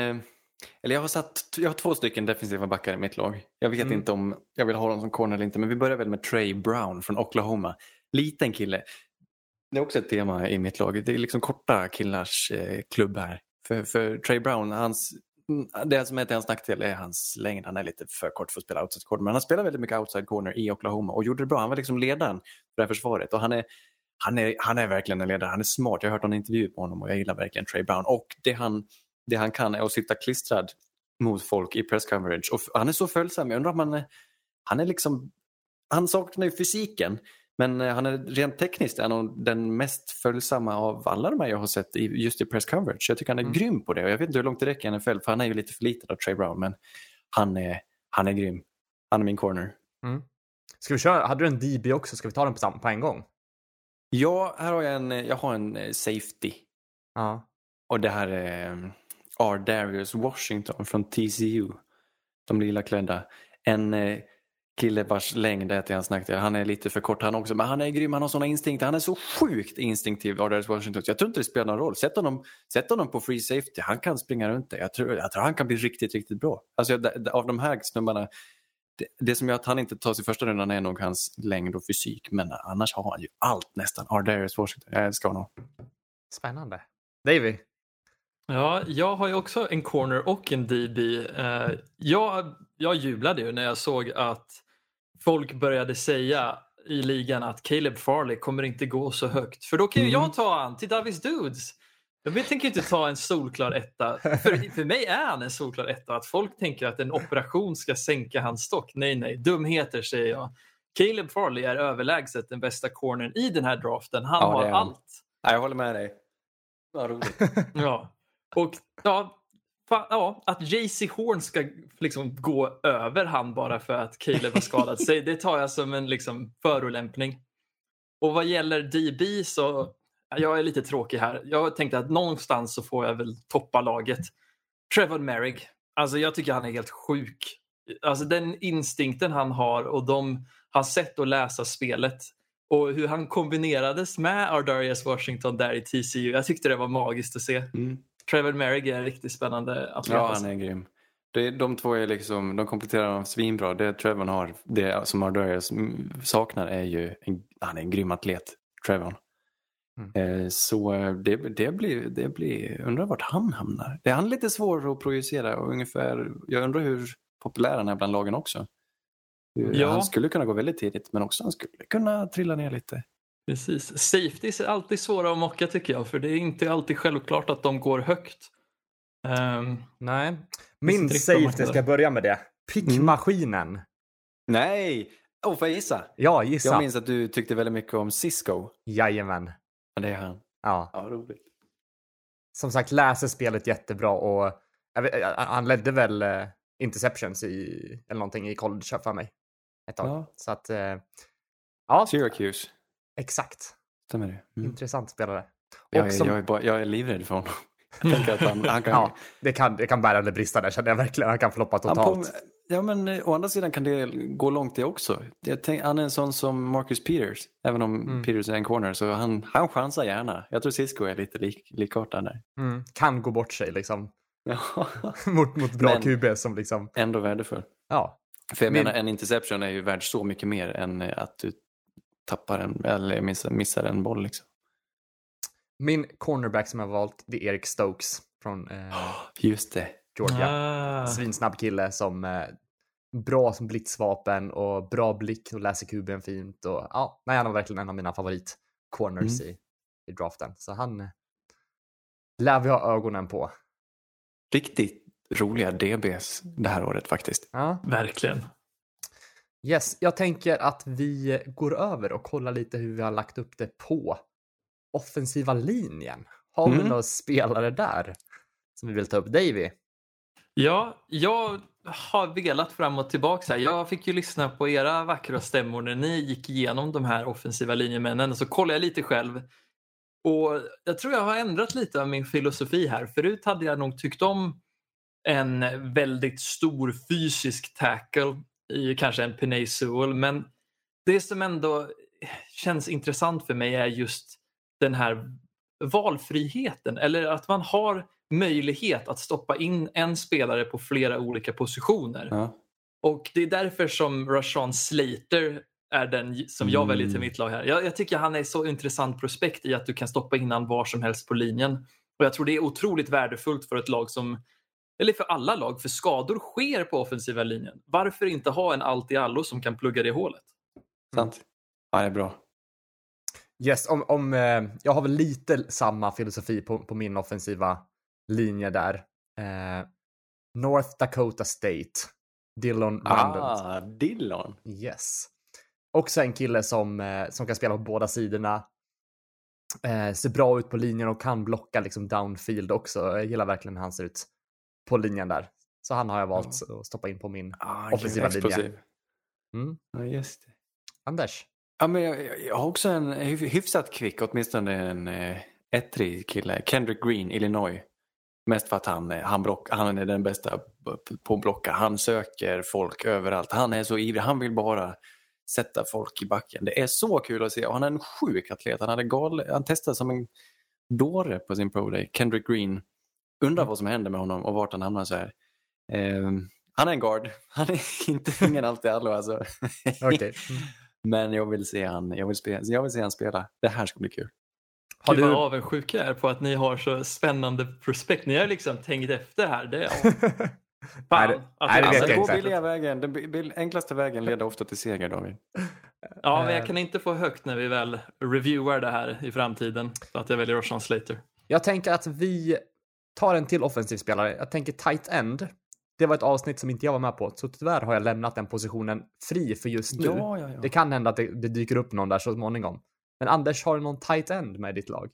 Eller jag har satt... Jag har två stycken defensiva backar i mitt lag. Jag vet Mm. inte om jag vill ha dem som corner eller inte, men vi börjar väl med Trey Brown från Oklahoma. Liten kille. Det är också ett tema i mitt lag. Det är liksom korta killars eh, klubb här. För, för Trey Brown, hans, mm, det som är till hans nackdel är hans längd. Han är lite för kort för att spela outside corner, men han spelar väldigt mycket outside corner i Oklahoma och gjorde det bra. Han var liksom ledaren för det här försvaret och han är, han är, han är verkligen en ledare. Han är smart. Jag har hört en intervju på honom och jag gillar verkligen Trey Brown. Och det han, det han kan är att sitta klistrad mot folk i press coverage. Och han är så följsam. Jag undrar om han är, han är liksom, han saknar ju fysiken. Men eh, han är rent tekniskt är nog den mest följsamma av alla de här jag har sett i, just i press coverage. Jag tycker han är Mm. grym på det. Och jag vet inte hur långt det räcker i NFL för han är ju lite förlitad av Trey Brown. Men han är, han är grym. Han är min corner. Ska vi köra? Hade du en DB också? Ska vi ta den på, på en gång? Ja, här har jag en, jag har en eh, safety. Ja. Och det här är R. Darius Washington från TCU. De lila klädda. En eh, kille vars längd är till hans nackdel. Han är lite för kort han också, men han är grym. Han har sådana instinkter. Han är så sjukt instinktiv, R. Darius Washington. Jag tror inte det spelar någon roll. Sätt honom, sätt honom på free safety. Han kan springa runt det. Jag tror, jag tror han kan bli riktigt, riktigt bra. Alltså, jag, av de här snubbarna, det, det som gör att han inte tas i första rundan är nog hans längd och fysik. Men annars har han ju allt nästan. R. Washington. Jag älskar honom. Spännande. Davy? Ja, jag har ju också en corner och en DB. Eh, jag, jag jublade ju när jag såg att folk började säga i ligan att Caleb Farley kommer inte gå så högt. För då kan ju Mm. jag ta han till Davis Dudes. Jag tänker inte ta en solklar etta. För, för mig är han en solklar etta. Att folk tänker att en operation ska sänka hans stock. Nej, nej. Dumheter säger jag. Caleb Farley är överlägset den bästa cornern i den här draften. Han Ja, har han. allt. Ja, jag håller med dig. Vad roligt. Ja, och ja, Fan, ja att JC Horn ska liksom gå över han bara för att Caleb har skadat sig, det tar jag som en liksom förolämpning. Och vad gäller DB så, jag är lite tråkig här. Jag tänkte att någonstans så får jag väl toppa laget. Trevor Merrick, alltså jag tycker han är helt sjuk. Alltså den instinkten han har och de, hans sätt att läsa spelet och hur han kombinerades med Ardarius Washington där i TCU. Jag tyckte det var magiskt att se. Mm. Trevor Merrick är en riktigt spännande atlet. Ja, alltså. han är grym. Det, de två är liksom, de kompletterar honom svinbra. Det Trevon har, det som Ardarius mm, saknar är ju, en, han är en grym atlet, Trevon. Eh, så eh, det, det, blir, det blir, undrar vart han hamnar. Det är han lite svår att projicera och ungefär, jag undrar hur populär han är bland lagen också. Hur- Ja. Han skulle kunna gå väldigt tidigt men också han skulle kunna trilla ner lite. Precis. Safeties är alltid svåra att mocka tycker jag, för det är inte alltid självklart att de går högt. Ehm, Nej. Min safety, ska börja med det? Pickmaskinen. Nej! Oh, får jag gissa? Ja, gissa. Jag minns att du tyckte väldigt mycket om Cisco. Jajamän. Ja, det är han. Ja. Ja, roligt. Som sagt, läser spelet jättebra och vet, han ledde väl eh, interceptions i, eller någonting i college för mig. Ett tag. Ja. Så att, eh, ja, Syracuse. Exakt. Stämmer det? Mm. Intressant spelare. Jag, som- jag, är bara, jag är livrädd för honom. Jag tänker att han, han kan... Ja, det kan, det kan bära eller brista där känner jag verkligen. Han kan floppa totalt. på, ja, men eh, å andra sidan kan det gå långt det också. Jag tänk, han är en sån som Marcus Peters. Även om Mm. Peters är en corner så han, han chansar gärna. Jag tror Cisco är lite lik, likartad där. Mm, kan gå bort sig liksom. Mot, mot bra Men- QB som liksom, Ändå värdefull. ja. För jag Min- menar, en interception är ju värd så mycket mer än eh, att du tappar en, eller missar, missar en boll. Liksom. Min cornerback som jag har valt, det är Eric Stokes från eh, Just det. Georgia. Ah. Svinsnabb kille som eh, bra som blitzvapen och bra blick och läser kuben fint. Och, ja, nej, han var verkligen en av mina favorit corners i, i draften. Så han eh, lär vi ha ögonen på. Riktigt roliga DBs det här året faktiskt. Ja. Verkligen. Yes, jag tänker att vi går över och kollar lite hur vi har lagt upp det på offensiva linjen. Har vi Mm. några spelare där som vi vill ta upp? Davy? Ja, jag har velat fram och tillbaka. Här. Jag fick ju lyssna på era vackra stämmor när ni gick igenom de här offensiva linjemännen så kollade jag lite själv. Och jag tror jag har ändrat lite av min filosofi här. Förut hade jag nog tyckt om en väldigt stor fysisk tackle i kanske en Penay Sewell. Men det som ändå känns intressant för mig är just den här valfriheten eller att man har möjlighet att stoppa in en spelare på flera olika positioner. Ja. Och det är därför som Rashawn Slater är den som jag väljer till Mm. mitt lag här. Jag, jag tycker han är så intressant prospekt i att du kan stoppa in han var som helst på linjen. Och jag tror det är otroligt värdefullt för ett lag som, eller för alla lag, för skador sker på offensiva linjen. Varför inte ha en allt i allo som kan plugga det hålet? Sant. Ja, det är bra. Yes, om, om, eh, jag har väl lite samma filosofi på, på min offensiva linje där. Eh, North Dakota State, Dillon Randall. Ah, Dillon. Yes. Också en kille som, eh, som kan spela på båda sidorna. Eh, ser bra ut på linjen och kan blocka liksom downfield också. Jag gillar verkligen hur han ser ut på linjen där. Så han har jag valt att stoppa in på min. Ah, Offensiva linje. Mm. Ja, just det. Anders? Ja, men jag, jag- har också en hyf- hyfsat kvick, åtminstone en eh, ettrig kille. Kendrick Green, Illinois. Mest för att han, eh, han, block, han är den bästa på att blocka. Han söker folk överallt. Han är så ivrig. Han vill bara sätta folk i backen. Det är så kul att se. Och han är en sjuk atlet. Han, hade gal, han testade som en dåre på sin pro day. Kendrick Green. Undrar vad som händer med honom och vart han hamnar så här. Ehm, han är en guard. Han är inte ingen allt i allo alltså. Okej. Men jag vill se han, jag vill spela, jag vill se han spela. Det här ska bli kul. Har Gud du- vad avundsjuk jag är på att ni har så spännande prospekt. Ni har liksom tänkt efter här. Det är, Nej, det- att nej, det Alltså, gå inte. billiga vägen. Den bil- enklaste vägen leder ofta till seger David. Ja, men Eh. jag kan inte få högt när vi väl reviewar det här i framtiden. Så att jag väljer Roshan Slater. Jag tänker att vi tar en till offensiv spelare. Jag tänker tight end. Det var ett avsnitt som inte jag var med på, så tyvärr har jag lämnat den positionen fri för just nu. Ja, ja, ja. Det kan hända att det, det dyker upp någon där så småningom. Men Anders, har du någon tight end med i ditt lag?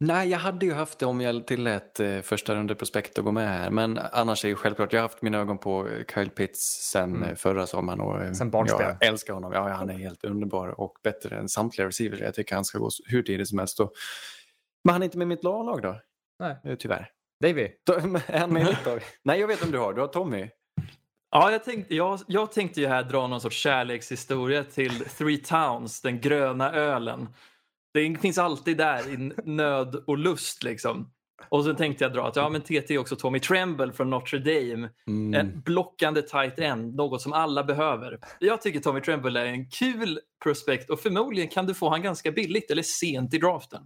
Nej, jag hade ju haft det om jag tillät eh, första runde prospekt att gå med här. Men annars är ju självklart, jag har haft mina ögon på eh, Kyle Pitts sen Mm. eh, förra sommaren. Och, eh, Sen barnsben. Jag älskar honom. Ja, han är helt underbar och bättre än samtliga receivers. Jag tycker han ska gå hur tidigt som helst. Och... Men han är inte med i mitt lag då, Nej. tyvärr. Davy? Är han med? Nej, jag vet om du har. Du har Tommy. Ja, jag tänkte, jag, jag tänkte ju här dra någon sorts kärlekshistoria till Three Towns, den gröna ölen. Det finns alltid där i nöd och lust liksom. Och så tänkte jag dra att ja, men TT är också Tommy Tremble från Notre Dame. Mm. En blockande tight end, något som alla behöver. Jag tycker Tommy Tremble är en kul prospect och förmodligen kan du få han ganska billigt eller sent i draften.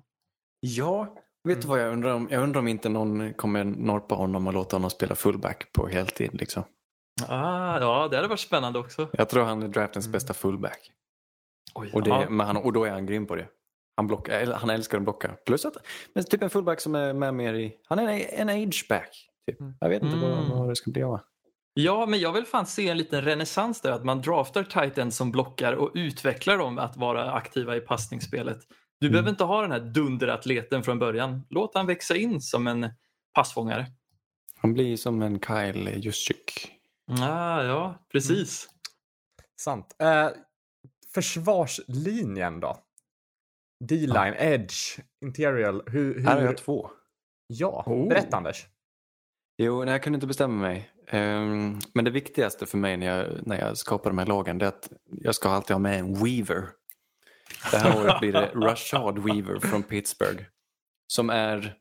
Ja, vet du vad jag undrar om? Jag undrar om inte någon kommer norpa honom och låta honom spela fullback på heltid. Liksom. Ah, ja, det hade varit spännande också. Jag tror han är draftens bästa fullback. Oj, Och, det, ja. men han, och då är han grym på det. Han, blockar, han älskar att blocka. Plus att, men typ en fullback som är med mer i, han är en, en ageback. Typ. Jag vet inte Mm. vad, vad det ska bli av. Ja, men jag vill fan se en liten renässans där. Att man draftar tight ends som blockar och utvecklar dem att vara aktiva i passningsspelet. Du Mm. behöver inte ha den här dunderatleten från början. Låt han växa in som en passfångare. Han blir som en Kyle Juszczyk. Ah, ja, precis. Sant. Eh, försvarslinjen då? D-line, edge, interior. Hur, hur... Här har jag två. Ja, Oh. berätta Anders. Jo, nej, jag kunde inte bestämma mig. Ehm, men det viktigaste för mig när jag, när jag skapar de här lagen det är att jag ska alltid ha med en Weaver. Det här året blir det Rashad Weaver från Pittsburgh. Som är,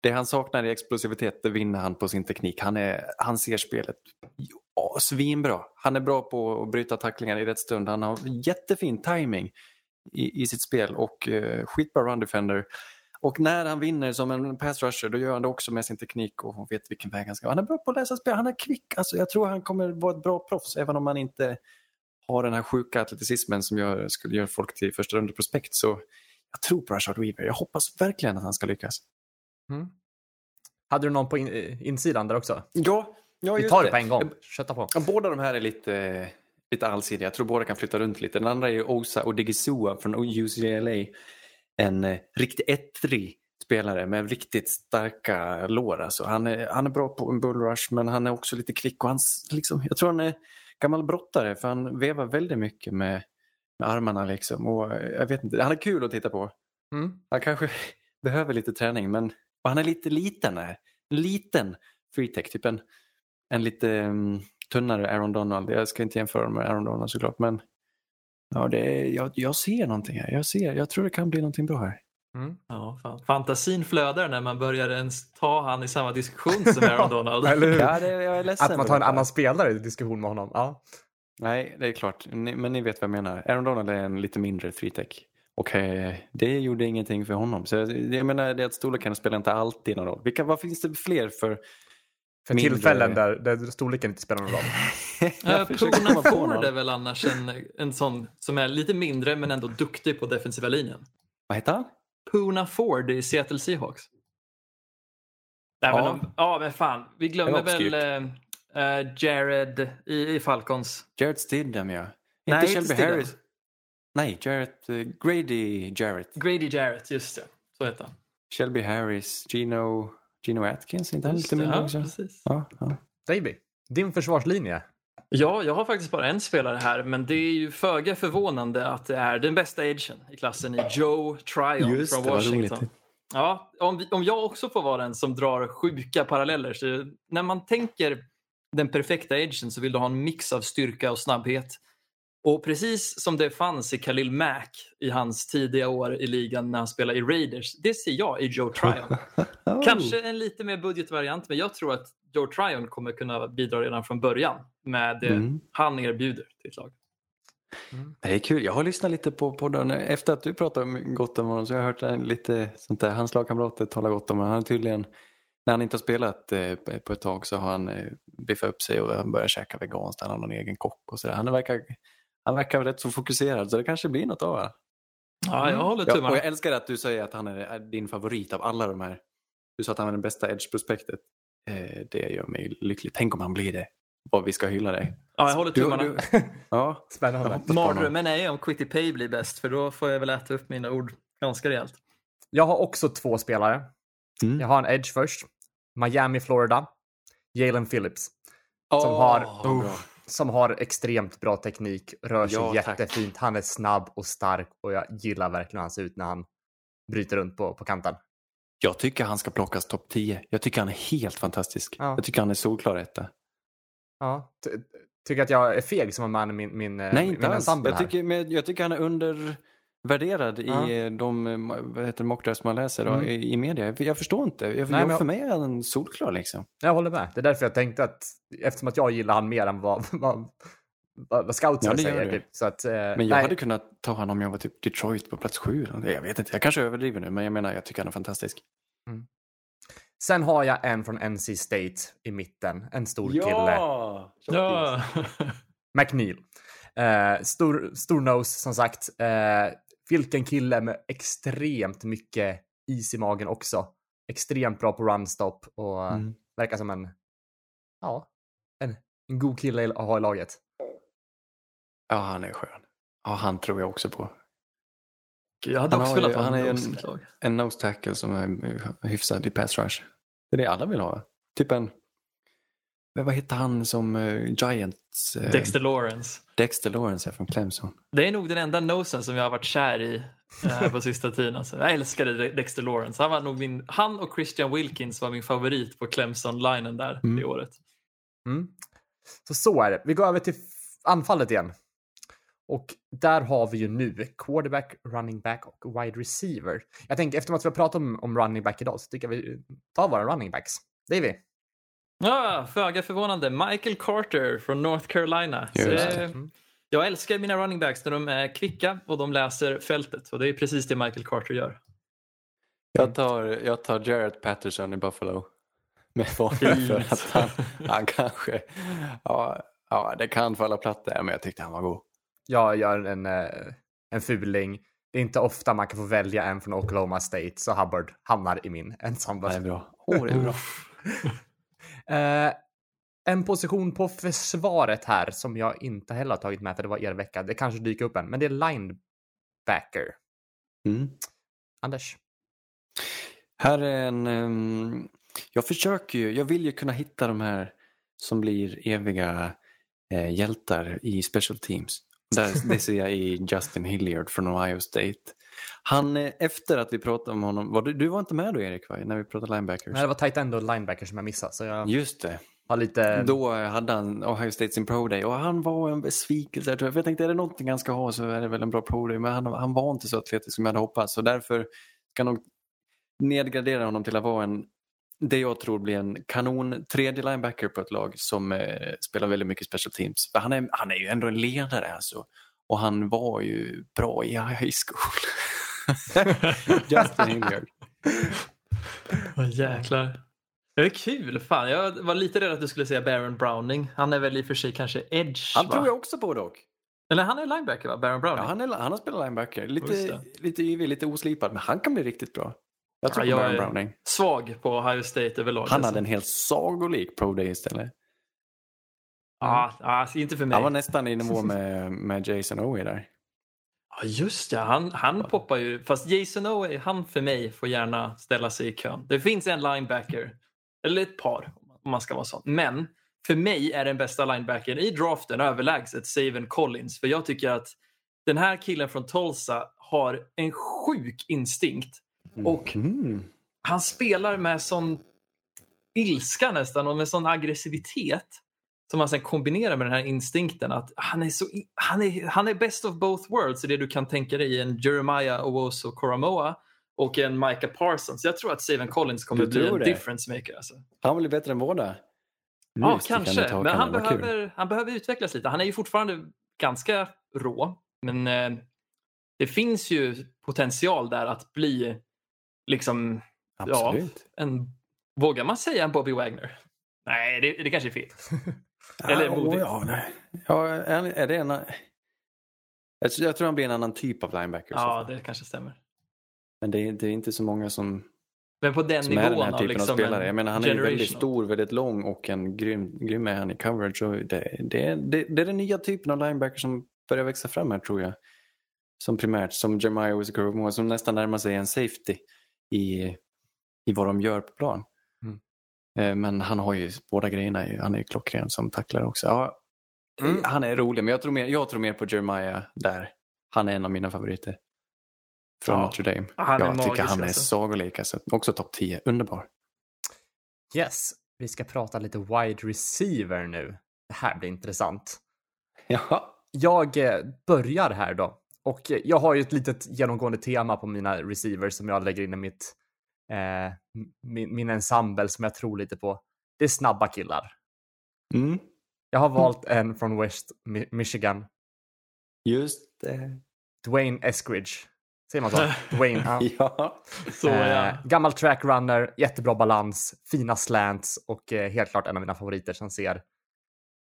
det han saknar i explosivitet det vinner han på sin teknik. Han, är, han ser spelet ja, svinbra. Han är bra på att bryta tacklingar i rätt stund. Han har jättefin timing i, i sitt spel och eh, skitbra run defender. Och när han vinner som en pass rusher då gör han det också med sin teknik och vet vilken väg han ska. Han är bra på att läsa spel, han är kvick. Alltså, jag tror han kommer vara ett bra proffs även om han inte har den här sjuka atleticismen som gör, skulle göra folk till första runde prospekt. Så jag tror på Rashard Weaver. Jag hoppas verkligen att han ska lyckas. Mm. Hade du någon på in, insidan där också? Ja, ja Vi tar det på en gång. Kötta på. Båda de här är lite, lite allsidiga. Jag tror båda kan flytta runt lite. Den andra är Osa Odigizua från UCLA. En eh, riktigt ettrig spelare med riktigt starka lår. Alltså, han, är, han är bra på en bullrush men han är också lite kvick. Och han, liksom, jag tror han är gammal brottare för han vevar väldigt mycket med, med armarna. Liksom. Och, eh, jag vet inte, han är kul att titta på. Mm. Han kanske behöver lite träning men han är lite liten. Här. En liten freetech, typ en, en lite um, tunnare Aaron Donald. Jag ska inte jämföra med Aaron Donald såklart men ja, det är, jag, jag ser någonting här. Jag, ser, jag tror det kan bli någonting bra här. Mm. Ja, fan. Fantasin flödar när man börjar ens ta han i samma diskussion som Aaron Donald. Eller hur? Ja, det, jag är ledsen. Att man tar en annan spelare i diskussion med honom. Ja. Nej, det är klart. Ni, men ni vet vad jag menar. Aaron Donald är en lite mindre freetech. Och eh, det gjorde ingenting för honom. Så jag, jag menar, det att storleken spelar inte alltid någon roll. Vilka, vad finns det fler för För Mindre- tillfällen där, där storleken inte spelar någon roll. Puna Ford någon. är väl annars en, en sån som är lite mindre men ändå duktig på defensiva linjen. Vad heter han? Puna Ford i Seattle Seahawks. Även Ja. om, ja men fan, vi glömmer väl eh, Jared i, i Falcons. Jarrett Stidham ja. Nej, inte Shelby Stidham. Harris. Nej, Jarrett, eh, Grady Jarrett. Grady Jarrett, just det. Så heter han. Shelby Harris, Gino, Gino Atkins, inte han lite mindre ja, också? precis. Ja, ja. Davy, din försvarslinje. Ja, jag har faktiskt bara en spelare här, men det är ju föga förvånande att det är den bästa edgen i klassen i Joe Tryon Just från Washington. Ja, om, om jag också får vara den som drar sjuka paralleller. Så när man tänker den perfekta edgen så vill du ha en mix av styrka och snabbhet. Och precis som det fanns i Khalil Mack i hans tidiga år i ligan när han spelade i Raiders, det ser jag i Joe Tryon. Kanske en lite mer budgetvariant, men jag tror att Joe Tryon kommer kunna bidra redan från början med det Mm. han erbjuder till ett lag. Det är kul. Jag har lyssnat lite på podden. Efter att du pratade om gott om honom så har jag hört lite sånt där. Hans lagkamrater talar gott om honom. Han tydligen, när han inte har spelat eh, på ett tag så har han eh, biffat upp sig och han börjar käka veganskt. Han har någon egen kock och sådär. Han verkar, han verkar rätt så fokuserad så det kanske blir något av det. Ja, jag håller Ja, tummarna. och jag älskar att du säger att han är, är din favorit av alla de här. Du sa att han är den bästa edge-prospektet. Eh, det gör mig lycklig. Tänk om han blir det. Vad vi ska hylla dig. Ja, jag håller Du, tummarna. du, ja, Spännande. Mardrömmen är ju om Quitty Pay blir bäst för då får jag väl äta upp mina ord ganska rejält. Jag har också två spelare. Mm. Jag har en edge först. Miami, Florida. Jalen Phillips. Som har- bra. Som har extremt bra teknik, rör sig Ja, tack. jättefint. Han är snabb och stark och jag gillar verkligen hur han ser ut när han bryter runt på, på kanten. Jag tycker han ska plockas topp 10. Jag tycker han är helt fantastisk. Ja. Jag tycker han är solklar etta. Ja. Ty- Tycker att jag är feg som har med min, min, eh, Nej, min inte alls. ensemble Jag här. tycker, men jag tycker han är undervärderad Ja. i de eh, vad heter mockdrafts man läser Mm. i, i media. Jag, jag förstår inte. Jag, Nej, jag, men- För mig är han solklar liksom. Jag håller med. Det är därför jag tänkte att eftersom att jag gillar han mer än vad, vad, vad, vad scoutsen Ja, säger. Typ. Så att, eh, Men jag nej, hade kunnat ta honom om jag var typ Detroit på plats sju. Jag vet inte, jag kanske överdriver nu, men jag menar jag tycker han är fantastisk. Sen har jag en från NC State i mitten. En stor kille. Ja! Ja. McNeil. Eh, stor, stor nose som sagt. Eh, vilken kille med extremt mycket is i magen också. Extremt bra på runstop och Mm. verkar som en, ja, en, en god kille att ha i laget. Ja, han är skön. Ja, han tror jag också på. Jag hade Han också velat ha han en är en-. En nose tackle som är hyfsad i pass rush. Det är det alla vill ha. Typ en... Men vad heter han som uh, Giants? eh, Dexter Lawrence. Dexter Lawrence är från Clemson. Det är nog den enda nosen som jag har varit kär i eh, på sista tiden. Alltså. Jag älskade De- Dexter Lawrence. Han, var nog min, han och Christian Wilkins var min favorit på Clemson-linen där Mm. det året. Mm. Så så är det. Vi går över till anfallet igen. Och där har vi ju nu quarterback, running back och wide receiver. Jag tänker eftersom att vi har pratat om, om running back idag så tycker jag vi tar våra running backs. Davy? Ja, föga förvånande. Michael Carter från North Carolina. Eh, jag älskar mina running backs när de är kvicka och de läser fältet. Och det är precis det Michael Carter gör. Jag tar, jag tar Jarrett Patterson i Buffalo. Med för att han, han kanske... Ja, ja, det kan falla platt där, men jag tyckte han var god. Jag gör en, eh, en fuling. Det är inte ofta man kan få välja en från Oklahoma State, så Hubbard hamnar i min ensam Det är bra. Åh, det är bra. Eh, en position på försvaret här som jag inte heller har tagit med för det var er vecka. Det kanske dyker upp en, men det är linebacker. Mm. Anders? Här är en... ehm, jag försöker ju, jag vill ju kunna hitta de här som blir eviga eh, hjältar i special teams. Där, det ser jag i Justin Hilliard från Ohio State. Han, eh, efter att vi pratade om honom, var du, du var inte med då Erik, va? när vi pratade linebackers? Nej, det var tight end och linebacker som jag missade, så jag Just det. har lite... Då hade han Ohio State sin pro day och han var en besvikelse. Jag, tror jag. För jag tänkte är det någonting han ska ha så är det väl en bra pro day. Men han, han var inte så atletisk som jag hade hoppats. Så därför ska jag nog nedgradera honom till att vara en, det jag tror blir en kanon tredje linebacker på ett lag som eh, spelar väldigt mycket special teams. För han, är, han är ju ändå en ledare alltså. Och han var ju bra i high school. Justin Hilliard. Åh, jäklar. Det är kul. Fan, jag var lite rädd att du skulle säga Baron Browning. Han är väl i och för sig kanske edge, Han va? tror jag också på dock. Eller han är linebacker, va? Baron Browning? Ja, han, är, han har spelat linebacker. Lite, lite yvig, lite oslipad. Men han kan bli riktigt bra. Jag tror Ja, på jag Baron är- Browning. Svag på Ohio State överlag. Han alltså. hade en helt sagolik pro day istället. Ja, alltså, inte för mig. Han var nästan i nivå med, med Jason Owe där. Ja, just det. Han, han poppar ju. Fast Jason Owe, han för mig får gärna ställa sig i kön. Det finns en linebacker, eller ett par om man ska vara sån. Men för mig är den bästa linebacken i draften överlägset Saven Collins. För jag tycker att den här killen från Tulsa har en sjuk instinkt. Och Mm. han spelar med sån ilska nästan och med sån aggressivitet som han sen kombinerar med den här instinkten att han är, så, han är, han är best of both worlds i det du kan tänka dig i en Jeremiah Owoso Koromoa och en Micah Parsons. Jag tror att Saven Collins kommer bli en det? difference maker. Alltså. Han blir bättre än båda. Ja, kanske. hakan, Men han kul. behöver, han behöver utvecklas lite. Han är ju fortfarande ganska rå. Men eh, det finns ju potential där att bli liksom Absolut. Ja, en, vågar man säga en Bobby Wagner? Nej, det, det kanske är fel. Eller ja, modigt. ja, nej. ja, är, det en... Jag tror- jag tror han blir en annan typ av linebacker. Ja, det kanske stämmer. Men det är, det är inte så många som, Men på den som är den nivån här av typen av liksom spelare. en Jag menar, han är väldigt stor, väldigt lång och en grym, grym är han i coverage. Och det, det, det, det är den nya typen av linebacker som börjar växa fram här tror jag. Som primärt, som Jeremiah Owusu som nästan närmar sig en safety i, i vad de gör på plan. Mm. Eh, Men han har ju båda grejerna. Han är ju klockren som tacklar också. Ja, Mm. Han är rolig, men jag tror, mer, jag tror mer på Jeremiah där. Han är en av mina favoriter. Från Ja, Notre Dame. han jag tycker magisk, han är alltså. sagolik. Alltså. Också topp 10. Underbar. Yes, vi ska prata lite wide receiver nu. Det här blir intressant. Ja. Jag eh, börjar här då. Och eh, jag har ju ett litet genomgående tema på mina receivers som jag lägger in i mitt, eh, min, min ensemble som jag tror lite på. Det är snabba killar. Mm. Jag har valt en från West Mi- Michigan. Just det. Dwayne Eskridge. Säger man så? Dwayne, ja. Ja. Så ja. Eh, gammal track runner, jättebra balans, fina slants och eh, helt klart en av mina favoriter som ser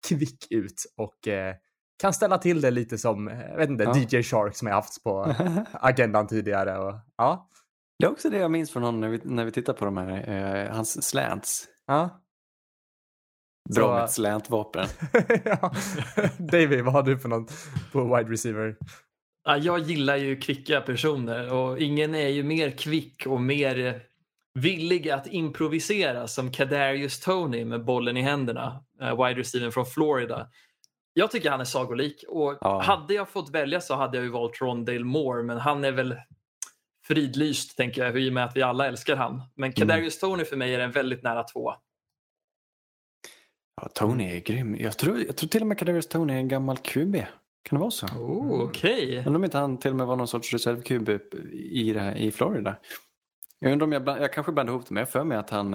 kvick ut och eh, kan ställa till det lite som, eh, jag vet inte, Ja. DJ Shark som jag haft på agendan tidigare. Och, ja, Det är också det jag minns från honom när vi, när vi tittar på de här, eh, hans slants. ja. Bra Så- med ett slantvapen. ja. David, vad har du för något på wide receiver? Ja, jag gillar ju kvicka personer och ingen är ju mer kvick och mer villig att improvisera som Kadarius Tony med bollen i händerna, eh, wide receiver från Florida. Jag tycker han är sagolik och Ja. hade jag fått välja så hade jag ju valt Rondale Moore men han är väl fridlyst tänker jag i och med att vi alla älskar han. Men Kadarius Tony för mig är en väldigt nära två. Ja, Tony är grym. Jag tror, jag tror till och med Kadarius Tony är en gammal QB. Kan det vara så? Oh, Okej. Undrar om inte han till och med var någon sorts reserv-QB i, det här, i Florida. Jag undrar om jag, bland, jag kanske blandar ihop det, men jag för mig att han,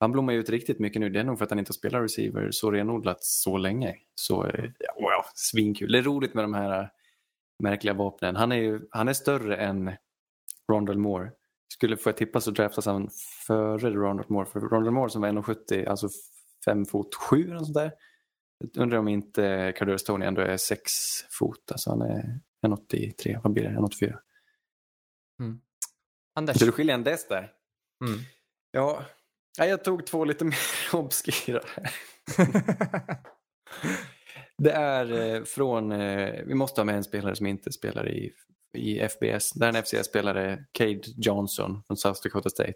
Han blommar ju ut riktigt mycket nu. Det är nog för att han inte har spelat receiver så renodlat så länge. Så eh, wow, svinkul. Det är roligt med de här eh, märkliga vapnen. Han är, ju, han är större än Rondell Moore. Skulle få tippa så draftas han före Rondell Moore. För Rondell Moore som var 1,70, alltså 5 fot 7 eller sånt där. Jag undrar om inte Kadarius Tony ändå är 6 fot. Alltså han är 1,83. Vad blir det? 1,84. Mm. Anders. Så det skiljer en dess där. Mm. Ja, jag tog två lite mer obskyra. det är eh, från, eh, vi måste ha med en spelare som inte spelar i, i FBS. Det är en FCS-spelare, Cade Johnson från South Dakota State.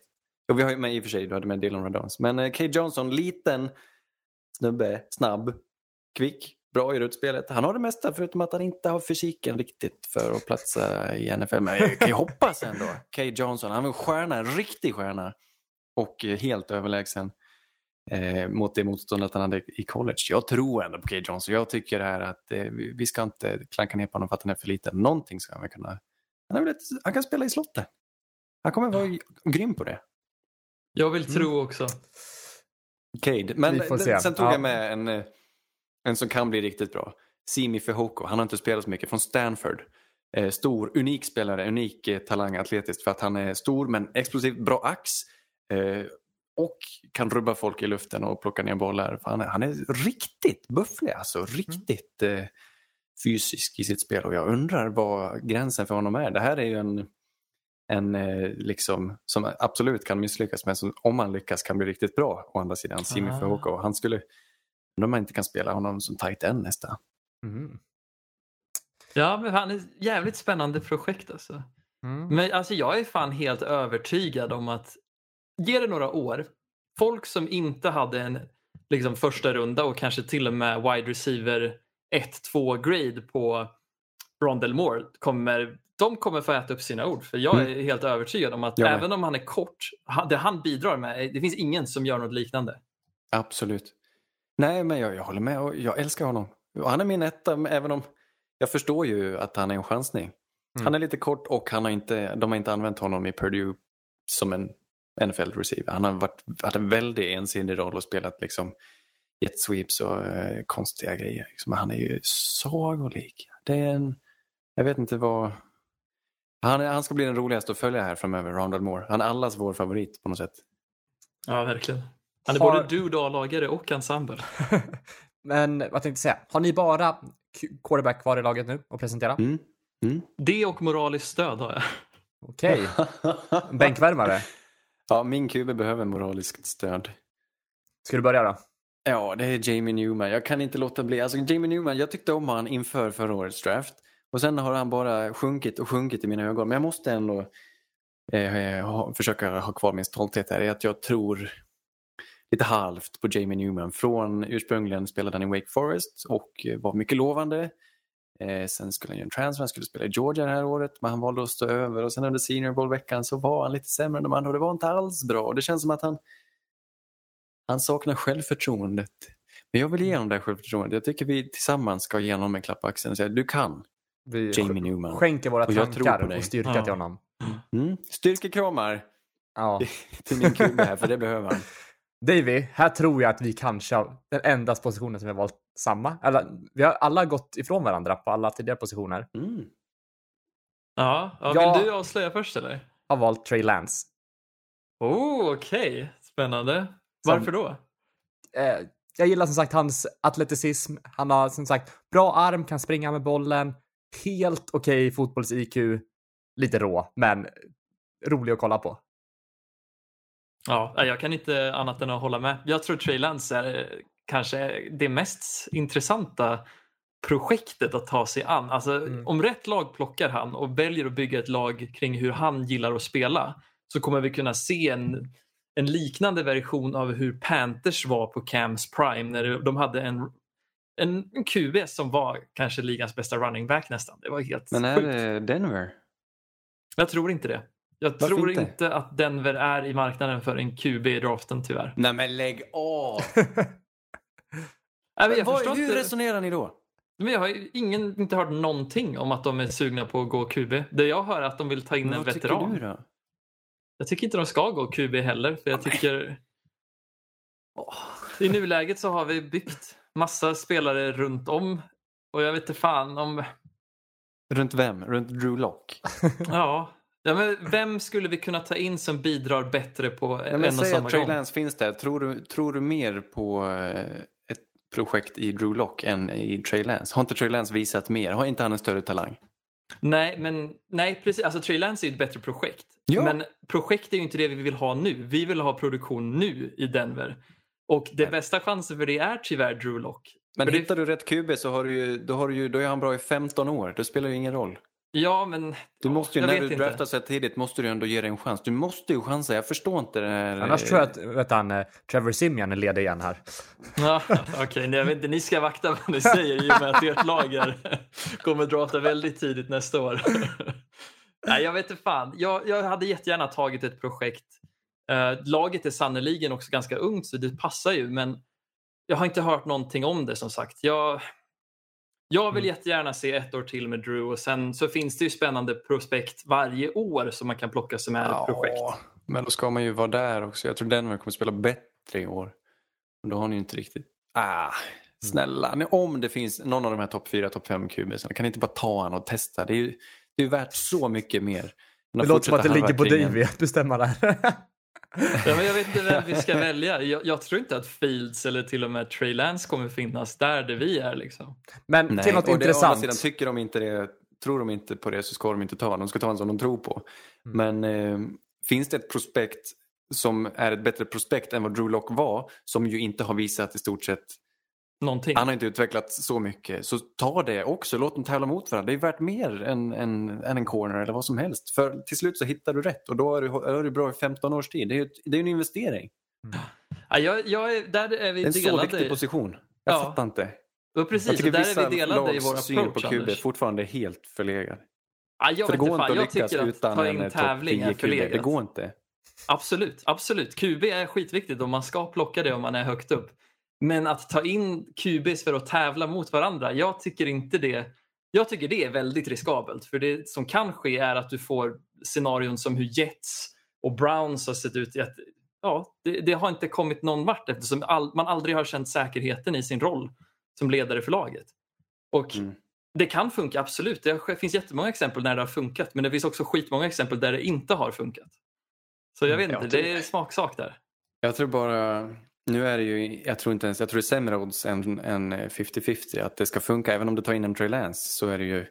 Och vi har ju med i och för sig, du hade med Dylan Radons. Men eh, Cade Johnson, liten snubbe, snabb, kvick, bra i rutspelet. Han har det mesta förutom att han inte har fysiken riktigt för att platsa i NFL. Men jag kan ju hoppas ändå. Cade Johnson, han är en stjärna, en riktig stjärna. Och helt överlägsen eh, mot det motståndet han hade i college. Jag tror ändå på Cade Johnson. Jag tycker det här att eh, vi ska inte klanka ner på honom för att han är för liten. Någonting ska han väl kunna... Han, är väl ett, han kan spela i slottet. Han kommer vara grym på det. Jag vill tro också. Cade. Men sen tog Ja. jag med en, eh, en som kan bli riktigt bra. Simi Fehoko. Han har inte spelat så mycket. Från Stanford. Eh, stor, unik spelare, unik eh, talang atletiskt för att han är stor men explosiv, bra ax. Eh, och kan rubba folk i luften och plocka ner bollar. Han är, han är riktigt bufflig, alltså riktigt eh, fysisk i sitt spel och jag undrar vad gränsen för honom är. Det här är ju en, en eh, liksom, som absolut kan misslyckas men som om han lyckas kan bli riktigt bra å andra sidan. Simi Ah. Fehoko. Han skulle, undrar om man inte kan spela honom som tight end nästa. Mm. Ja, men han är ett jävligt spännande projekt alltså. Mm. Men alltså jag är fan helt övertygad om att ge det några år. Folk som inte hade en liksom, första runda och kanske till och med wide receiver 1-2 grade på Rondell Moore kommer, de kommer få äta upp sina ord. För jag är helt övertygad om att Jag med. även om han är kort, det han bidrar med, det finns ingen som gör något liknande. Absolut. Nej, men jag, jag håller med och jag älskar honom. Han är min etta, även om jag förstår ju att han är en chansning. Mm. Han är lite kort och han har inte, de har inte använt honom i Purdue som en NFL-receiver. Han har varit, haft en väldigt ensidig roll och spelat liksom jet sweeps och eh, konstiga grejer. Liksom. Han är ju sagolik. Det är en, jag vet inte vad... Han, han ska bli den roligaste att följa här framöver, Rondell Moore. Han är allas vår favorit på något sätt. Ja, verkligen. Han är Har- både dude och A-lagare och ensemble. Men vad tänkte jag säga? Har ni bara quarterback kvar i laget nu att presentera? Mm. Mm. Det och moraliskt stöd har jag. Okej. Bänkvärmare. Ja, min QB behöver moraliskt stöd. Ska du börja då? Ja, det är Jamie Newman. Jag kan inte låta bli. Alltså Jamie Newman, jag tyckte om han inför förra årets draft. Och sen har han bara sjunkit och sjunkit i mina ögon. Men jag måste ändå eh, ha, försöka ha kvar min stolthet här. är Att jag tror lite halvt på Jamie Newman. Från ursprungligen spelade han i Wake Forest och eh, var mycket lovande. Eh, sen skulle han göra en transfer, han skulle spela i Georgia det här året men han valde att stå över och sen under Senior Bowl-veckan så var han lite sämre än de andra och det var inte alls bra. Det känns som att han, han saknar självförtroendet. Men jag vill ge honom det här självförtroendet. Jag tycker vi tillsammans ska ge honom en klapp på axeln och säga du kan Vi Jamie Newman. skänker våra Och tankar och styrka Ja. till honom. Mm. Styrkekramar Ja. till min kille här för det behöver han. Davy, här tror jag att vi kanske har den enda positionen som vi har valt samma. Eller, vi har alla gått ifrån varandra på alla tidigare positioner. Mm. Ja, ja, Ja. vill du avslöja först eller? Har valt Trey Lance. Oh, okej. Spännande. Varför då? Eh, jag gillar som sagt hans atleticism. Han har som sagt bra arm, kan springa med bollen. Helt okej fotbolls-IQ. Lite rå, men rolig att kolla på. Ja, jag kan inte annat än att hålla med. Jag tror Trey Lance är eh, kanske det mest intressanta projektet att ta sig an. Alltså, Mm. Om rätt lag plockar han och väljer att bygga ett lag kring hur han gillar att spela så kommer vi kunna se en, en liknande version av hur Panthers var på Cams Prime när de hade en, en, en QB som var kanske ligans bästa running back nästan. Det var helt Men är sjukt. det Denver? Jag tror inte det. Jag Varför tror inte? inte? att Denver är i marknaden för en QB i draften tyvärr. Nej men lägg av! Nej, men förstår hur resonerar ni då? Men jag har ju ingen, inte hört någonting om att de är sugna på att gå QB. Det jag hör är att de vill ta in Men en vad tycker veteran. du då? Jag tycker inte de ska gå QB heller. För jag tycker I nuläget så har vi byggt massa spelare runt om och jag vet inte fan om... Runt vem? Runt Drew Lock? Ja, ja men vem skulle vi kunna ta in som bidrar bättre på Ja, en och samma att Trey? Lance finns där. Tror du, tror du mer på eh, ett projekt i Drew Lock än i Trey Lance? Har inte Trey Lance visat mer? Har inte han en större talang? Nej, men nej, precis. Alltså Trey Lance är ju ett bättre projekt. Ja. Men projekt är ju inte det vi vill ha nu. Vi vill ha produktion nu i Denver. Och det bästa chansen för det är tyvärr Drew Lock. Men För det- hittar du rätt QB så har du ju, då, har du ju, då är han bra i 15 år. Det spelar ju ingen roll. Ja, men... Du måste ju, jag när vet du draftar så tidigt måste du ändå ge dig en chans. Du måste ju chansa. Jag förstår inte det här. Annars tror jag att vet han, eh, Trevor Simeon är ledig igen här. Ja, Okej, nej, jag vet inte. Ni ska vakta vad ni säger i och med att ert lag är, kommer drafta väldigt tidigt nästa år. nej, jag vet inte fan. Jag, jag hade jättegärna tagit ett projekt. Eh, laget är sannoliken också ganska ungt så det passar ju men jag har inte hört någonting om det som sagt. Jag, jag vill jättegärna se ett år till med Drew och sen så finns det ju spännande prospekt varje år som man kan plocka som är ett projekt. men då ska man ju vara där också. Jag tror Denver kommer spela bättre i år. Och Då har ni ju inte riktigt... Ah, snälla. Nej, Om det finns någon av de här topp 4, topp 5 QBsarna kan ni inte bara ta han och testa? Det är ju det är värt så mycket mer. Det låter som att det ligger på en- Davy att bestämma där. Ja, men jag vet inte vem vi ska välja. Jag, jag tror inte att Fields eller till och med Trey Lance kommer finnas där, där vi är. Liksom. Men Nej, till något och det, å andra intressant. sidan, tycker de inte det, tror de inte på det så ska de inte ta De ska ta en som de tror på. Mm. Men eh, finns det ett prospekt som är ett bättre prospekt än vad Drew Lock var, som ju inte har visat i stort sett, Någonting. han har inte utvecklats så mycket, så ta det också, låt dem tävla mot varandra. Det är värt mer än, än, än en corner eller vad som helst. För till slut så hittar du rätt och då är du, är du bra i 15 års tid. Det är det är en investering. Ja, jag, jag är, där är vi Det är en så delade. viktig position. Jag Ja. fattar inte. Ja, Jag precis, och tycker där vissa är vi delade i vår syn på approach, QB Anders. fortfarande är helt förlegad. Ja, jag För det går inte, fan. att Jag lyckas tycker att utan ta en in topp tävling 10 är förlegat. Det går inte. Absolut, absolut. QB är skitviktigt och man ska plocka det om man är högt upp. Men att ta in QBs för att tävla mot varandra, jag tycker inte det. Jag tycker det är väldigt riskabelt. För det som kan ske är att du får scenarion som hur Jets och Browns har sett ut. Att, ja, det, det har inte kommit någon vart eftersom all, man aldrig har känt säkerheten i sin roll som ledare för laget. Och Mm. Det kan funka, absolut. Det finns jättemånga exempel när det har funkat men det finns också skitmånga exempel där det inte har funkat. Så jag vet Mm, inte, jag det är smaksak där. Jag tror bara, nu är det ju, jag tror inte ens, jag tror det är sämre odds än, än 50-50 att det ska funka. Även om du tar in en Trey Lance så är det ju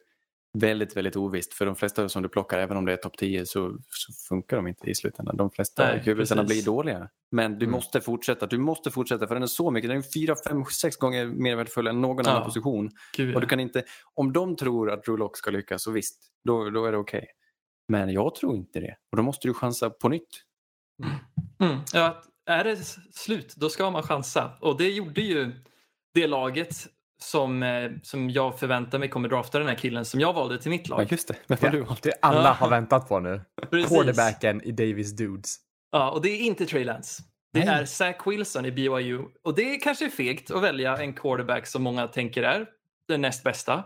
väldigt, väldigt ovisst. För de flesta som du plockar, även om det är topp 10 så, så funkar de inte i slutändan. De flesta precis. blir dåliga. Men du Mm. måste fortsätta, du måste fortsätta för den är så mycket, den är 4, 5, 6 gånger mer värdefull än någon Ja. annan position. Gud, Och du kan inte, om de tror att Drew Lock ska lyckas, så visst, då, då är det okej. Men jag tror inte det. Och då måste du chansa på nytt. Mm. Ja, är det slut, då ska man chansa. Och det gjorde ju det laget som, eh, som jag förväntar mig kommer drafta den här killen som jag valde till mitt Ja, lag. just det. Vem har Ja, du det alla Ja. har väntat på nu. Precis. Quarterbacken i Davis Dudes. Ja, och det är inte Trey Lance. Det Nej. är Zach Wilson i BYU. Och det är kanske fegt att välja en quarterback som många tänker är den näst bästa.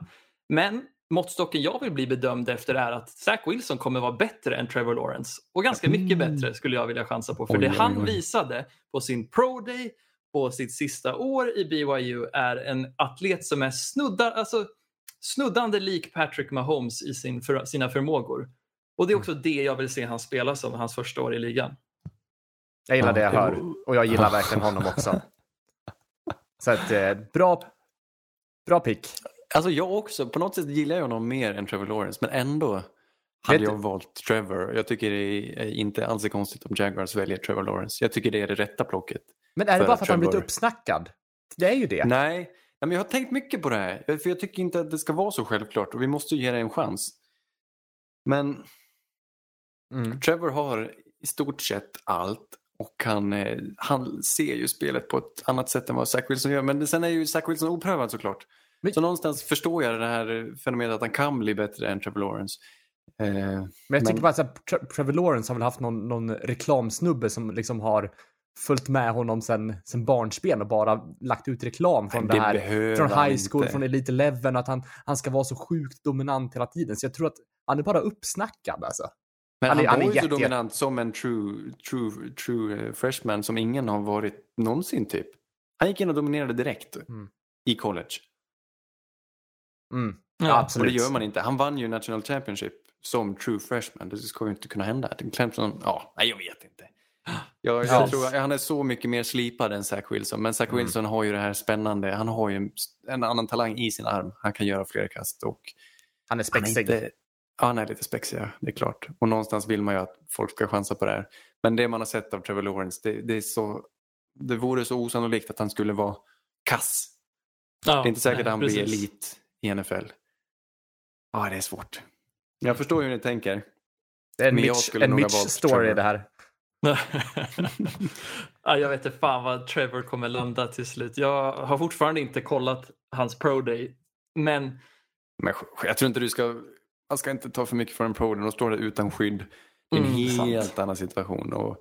Men måttstocken jag vill bli bedömd efter är att Zach Wilson kommer vara bättre än Trevor Lawrence. Och ganska mycket Mm. bättre skulle jag vilja chansa på. För Oj, det oj, han oj. visade på sin pro day på sitt sista år i BYU är en atlet som är snuddar, alltså, snuddande lik Patrick Mahomes i sin, för, sina förmågor. Och det är också det jag vill se han spela som hans första år i ligan. Jag gillar det jag Ja. hör och jag gillar verkligen honom också. Så att, eh, bra, bra pick. Alltså jag också, på något sätt gillar jag honom mer än Trevor Lawrence men ändå hade Vet- jag valt Trevor. Jag tycker det är inte alls är konstigt om Jaguars väljer Trevor Lawrence. Jag tycker det är det rätta plocket. Men är det bara för att han blivit uppsnackad? Det är ju det. Nej, men jag har tänkt mycket på det här. För jag tycker inte att det ska vara så självklart och vi måste ge det en chans. Men Mm. Trevor har i stort sett allt och han, eh, han ser ju spelet på ett annat sätt än vad Zach Wilson gör. Men sen är ju Zach Wilson oprövad såklart. Så någonstans förstår jag det här fenomenet att han kan bli bättre än Trevor Lawrence. Eh, Men jag tycker Men- bara att Tre- Trevor Lawrence har väl haft någon, någon reklamsnubbe som liksom har följt med honom sen, sen barnsben och bara lagt ut reklam från Nej, det, det här. Från high school, inte. från Elite Eleven, att han, han ska vara så sjukt dominant hela tiden. Så jag tror att han är bara uppsnackad alltså. Men Han han, är- han är var ju så jätte- dominant som en true, true, true eh, freshman som ingen har varit någonsin typ. Han gick in och dominerade direkt Mm. i college. Mm. Ja, Ja, Och absolut. det gör man inte. Han vann ju National Championship som true freshman. Det ska ju inte kunna hända. Clemson, ja, nej jag vet inte. Jag, jag Ja. tror han är så mycket mer slipad än Zach Wilson. Men Zach Mm. Wilson har ju det här spännande. Han har ju en, en annan talang i sin arm. Han kan göra flera kast och Han är han är spexig. inte, ja, han är lite spexig, ja, det är klart. Och någonstans vill man ju att folk ska chansa på det här. Men det man har sett av Trevor Lawrence, det, det är så, det vore så osannolikt att han skulle vara kass. Ja, Det är inte säkert nej, att han blir precis. elit i NFL. Ja, det är svårt. Jag förstår ju hur ni tänker. Det är en jag Mitch, det här. ja, jag vet inte fan vad Trevor kommer landa till slut. Jag har fortfarande inte kollat hans pro day. Men Men jag tror inte du ska, man ska inte ta för mycket för en pro och står där utan skydd. Det är en Mm, sant. helt annan situation och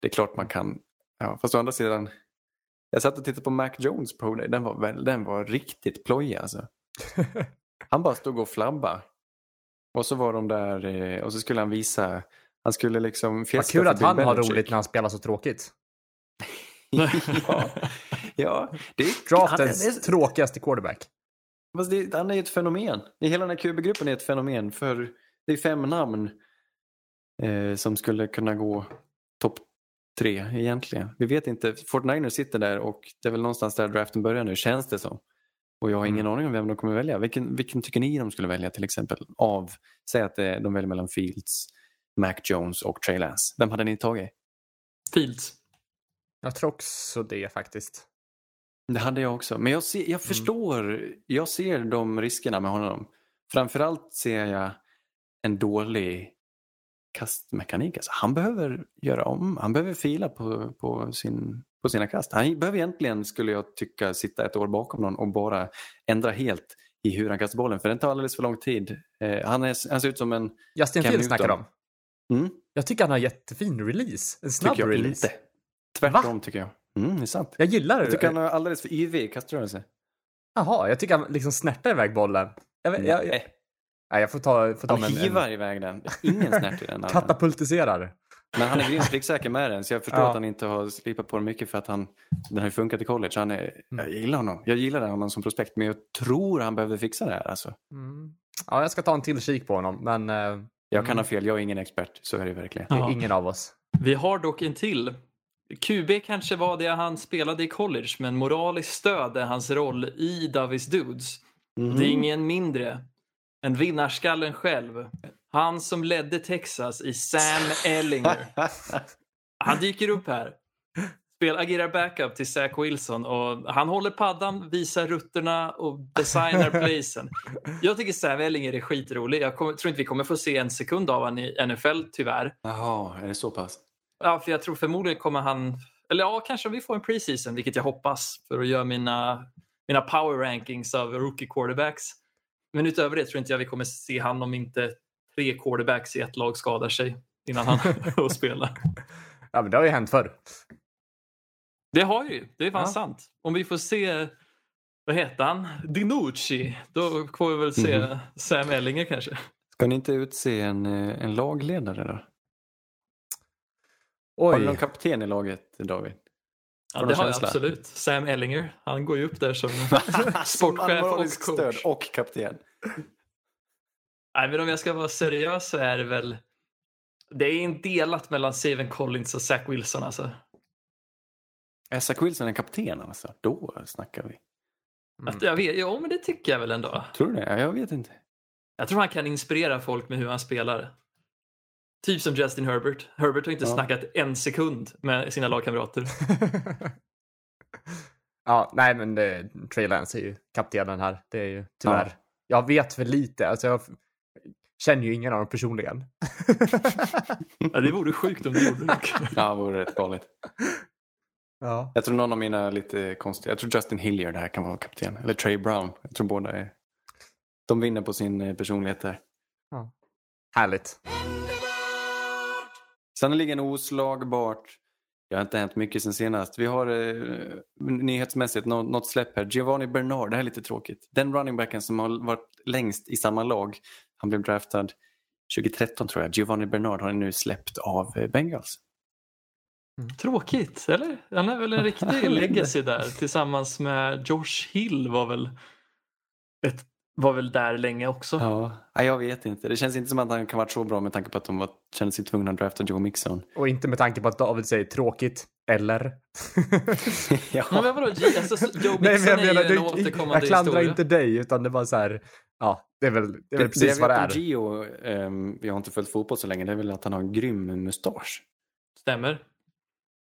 det är klart man kan, ja, fast å andra sidan, jag satt och tittade på Mac Jones pro day, den var, väl, den var riktigt plojig alltså. Han bara stod och flabba. Och så var de där eh, och så skulle han visa, han skulle liksom Vad fjäska kul för att han har roligt när han spelar så tråkigt. ja, ja, det är, Draftens han är- tråkigaste quarterback. Fast det, han är ju ett fenomen. Hela den här QB-gruppen är ett fenomen. För det är fem namn eh, som skulle kunna gå topp tre egentligen. Vi vet inte. Fortnite sitter där och det är väl någonstans där draften börjar nu, känns det som. Och jag har ingen aning om vem de kommer välja. Vilken, vilken tycker ni de skulle välja till exempel? Av, säg att eh, de väljer mellan Fields, Mac Jones och Trey Lance. Vem hade ni tagit? Fields. Jag tror också det faktiskt. Det hade jag också. Men jag, ser, jag förstår, jag ser de riskerna med honom. Framförallt ser jag en dålig kastmekanik. Alltså, han behöver göra om, han behöver fila på, på, sin, på sina kast. Han behöver egentligen, skulle jag tycka, sitta ett år bakom någon och bara ändra helt i hur han kastar bollen. För den tar alldeles för lång tid. Eh, han, är, han ser ut som en... Justin Fields snackar om. Mm, Jag tycker han har jättefin release. En snabb tycker jag release. inte. Tvärtom tycker jag. Mm, det är sant. Jag gillar Jag tycker han det. har alldeles för yvig kaströrelse. Jaha, jag tycker han liksom snärtar iväg bollen. Jag, vet- jag, jag, Nej, jag får ta, får ta han med en, hivar en iväg den. Ingen snärt i den. katapultiserar. Men han är grymt pricksäker med den så jag förstår Ja. att han inte har slipat på den mycket för att han, den har ju funkat i college. Han är, Mm. Jag gillar honom. Jag gillar honom som prospekt men jag tror han behöver fixa det här. Alltså. Mm. Ja, jag ska ta en till kik på honom, men eh, Jag kan Mm. ha fel, jag är ingen expert. Så är det verkligen. det är Ja. ingen av oss. Vi har dock en till. QB kanske var det han spelade i college, men moraliskt stöd är hans roll i Davis Dudes. Mhm. Det är ingen mindre än vinnarskallen själv. Han som ledde Texas i Sam Ellinger. Han dyker upp här. Spel, agerar backup till Zach Wilson och han håller paddan, visar rutterna och designar placen. Jag tycker Sam Ellinger är skitrolig. Jag kommer, tror inte vi kommer få se en sekund av honom i NFL tyvärr. Jaha, är det så pass? Ja, för jag tror förmodligen kommer han... Eller ja, kanske vi får en preseason, vilket jag hoppas för att göra mina, mina power rankings av rookie quarterbacks. Men utöver det tror inte jag vi kommer se han om inte tre quarterbacks i ett lag skadar sig innan han får spela. Ja, men det har ju hänt förr. Det har ju, det är fan Ja. sant. Om vi får se, vad heter han? Dinucci, då får vi väl se Mhm. Sam Ellinger kanske. Ska ni inte utse en, eh, en lagledare då? Har du någon Oj, kapten i laget David? Ja, Har det har jag absolut. Sam Ellinger, han går ju upp där som sportchef och coach. stöd och kapten. Nej, men om jag ska vara seriös så är det väl... Det är en delat mellan Steven Collins och Zach Wilson alltså. Är Zach Wilson en kapten alltså? Då snackar vi. Mm. Att jag vet, ja, men det tycker jag väl ändå. Tror du det? Ja, Jag vet inte. Jag tror han kan inspirera folk med hur han spelar. Typ som Justin Herbert. Herbert har inte Ja. snackat en sekund med sina lagkamrater. ja, nej, men det, Trey Lance är ju kaptenen här. Det är ju tyvärr. Ja. Jag vet för lite. Alltså, jag känner ju ingen av dem personligen. Ja, det vore sjukt om det gjorde det. Ja, det vore rätt galet. ja. Jag tror någon av mina är lite konstiga. Jag tror Justin Hilliard här kan vara kapten. Eller Trey Brown. Jag tror båda är... De vinner på sin eh, personlighet där. Härligt. Sannoliken oslagbart. Det har inte hänt mycket sen senast. Vi har eh, nyhetsmässigt något, något släpp här. Giovanni Bernard, det här är lite tråkigt. Den runningbacken som har varit längst i samma lag. Han blev draftad 2013 tror jag. Giovanni Bernard har nu släppt av eh, Bengals. Tråkigt, eller? Han är väl en riktig legacy där tillsammans med Josh Hill var väl, ett, var väl där länge också. Ja, nej, jag vet inte. Det känns inte som att han kan vara så bra med tanke på att de var, kände sig tvungna att drafta Joe Mixon. Och inte med tanke på att David säger tråkigt, eller? ja. Men vadå, alltså, Joe Nej, Mixon men jag, är ju menar, en det, återkommande jag klandrar historia. inte dig, utan det var så här, ja, det är väl, det är väl precis det vad det är. Gio, ehm, jag har inte följt fotboll så länge, det är väl att han har en grym mustasch. Stämmer.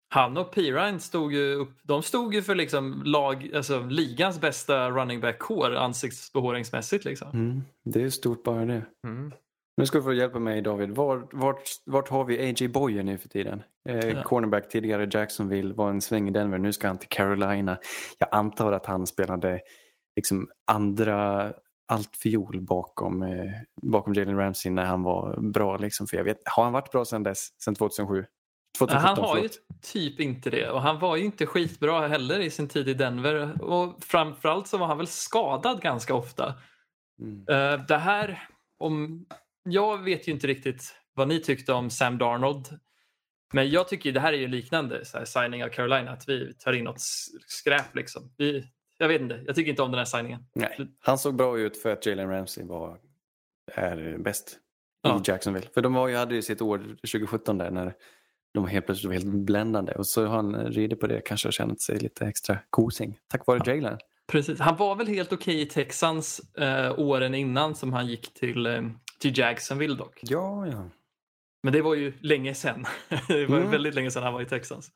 Han och Pirine stod ju upp, de stod ju för liksom lag, alltså ligans bästa running back core ansiktsbehåringsmässigt liksom. Mm, det är stort bara det. Mm. Nu ska du få hjälpa mig David. Vart, vart, vart har vi A.J. Boyer nu för tiden? Eh, Ja. Cornerback tidigare Jacksonville, var en sväng i Denver, nu ska han till Carolina. Jag antar att han spelade liksom andra allt fiol bakom, eh, bakom Jalen Ramsey när han var bra. Liksom. För jag vet, har han varit bra sedan dess? Sedan 2007? 2017, han har ju förlåt. typ inte det och han var ju inte skitbra heller i sin tid i Denver och framförallt så var han väl skadad ganska ofta. Mm. Eh, det här, om, jag vet ju inte riktigt vad ni tyckte om Sam Darnold. Men jag tycker det här är ju liknande så här, signing av Carolina, att vi tar in något skräp liksom. Vi, jag vet inte, jag tycker inte om den här signingen. Nej, han såg bra ut för att Jalen Ramsey var, är bäst Ja. i Jacksonville. För de var ju, hade ju sitt år 2017 där när de helt plötsligt var helt bländande. Och så har han ridit på det, kanske har känt sig lite extra kosing. Tack vare Jalen. Precis. Han var väl helt okej i Texans eh, åren innan som han gick till, eh, till Jacksonville dock. Ja, ja. Men det var ju länge sedan. det var Mm. väldigt länge sedan han var i Texans.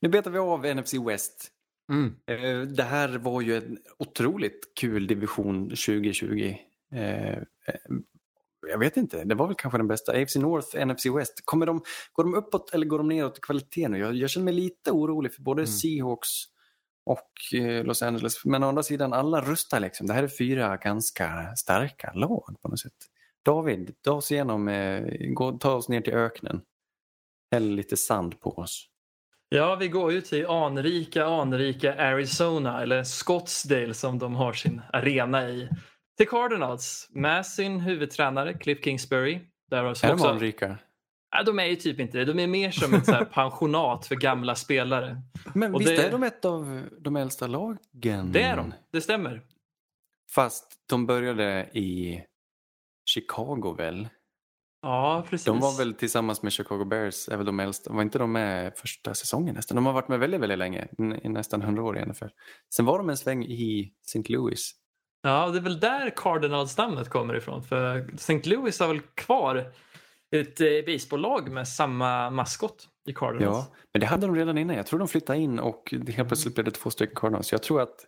Nu betar vi av NFC West. Mm. Eh, Det här var ju en otroligt kul division 2020. Eh, eh, Jag vet inte, det var väl kanske den bästa. AFC North, NFC West. Kommer de, går de uppåt eller går de neråt i kvalitet nu? Jag, jag känner mig lite orolig för både Mm. Seahawks och Los Angeles. Men å andra sidan, alla rustar liksom. Det här är fyra ganska starka lag på något sätt. David, ta oss igenom, gå, ta oss ner till öknen. Häll lite sand på oss. Ja, vi går ju till anrika, anrika Arizona, eller Scottsdale som de har sin arena i. Till Cardinals med sin huvudtränare Cliff Kingsbury. Där har- Är de anrika? Nej, de är ju typ inte det. De är mer som ett så här pensionat för gamla spelare. Men Och visst det- är de ett av de äldsta lagen? Det är de, det stämmer. Fast de började i Chicago väl? Ja, precis. De var väl tillsammans med Chicago Bears, är väl de äldsta. Var inte de med första säsongen nästan? De har varit med väldigt, väldigt länge, i nästan 100 år i NFL. Sen var de en sväng i St. Louis. Ja, det är väl där Cardinals-namnet kommer ifrån. För St. Louis har väl kvar ett eh, baseballlag med samma maskot i Cardinals. Ja, men det hade de redan innan. Jag tror de flyttade in och det helt plötsligt blev det två stycken Cardinals. Jag tror att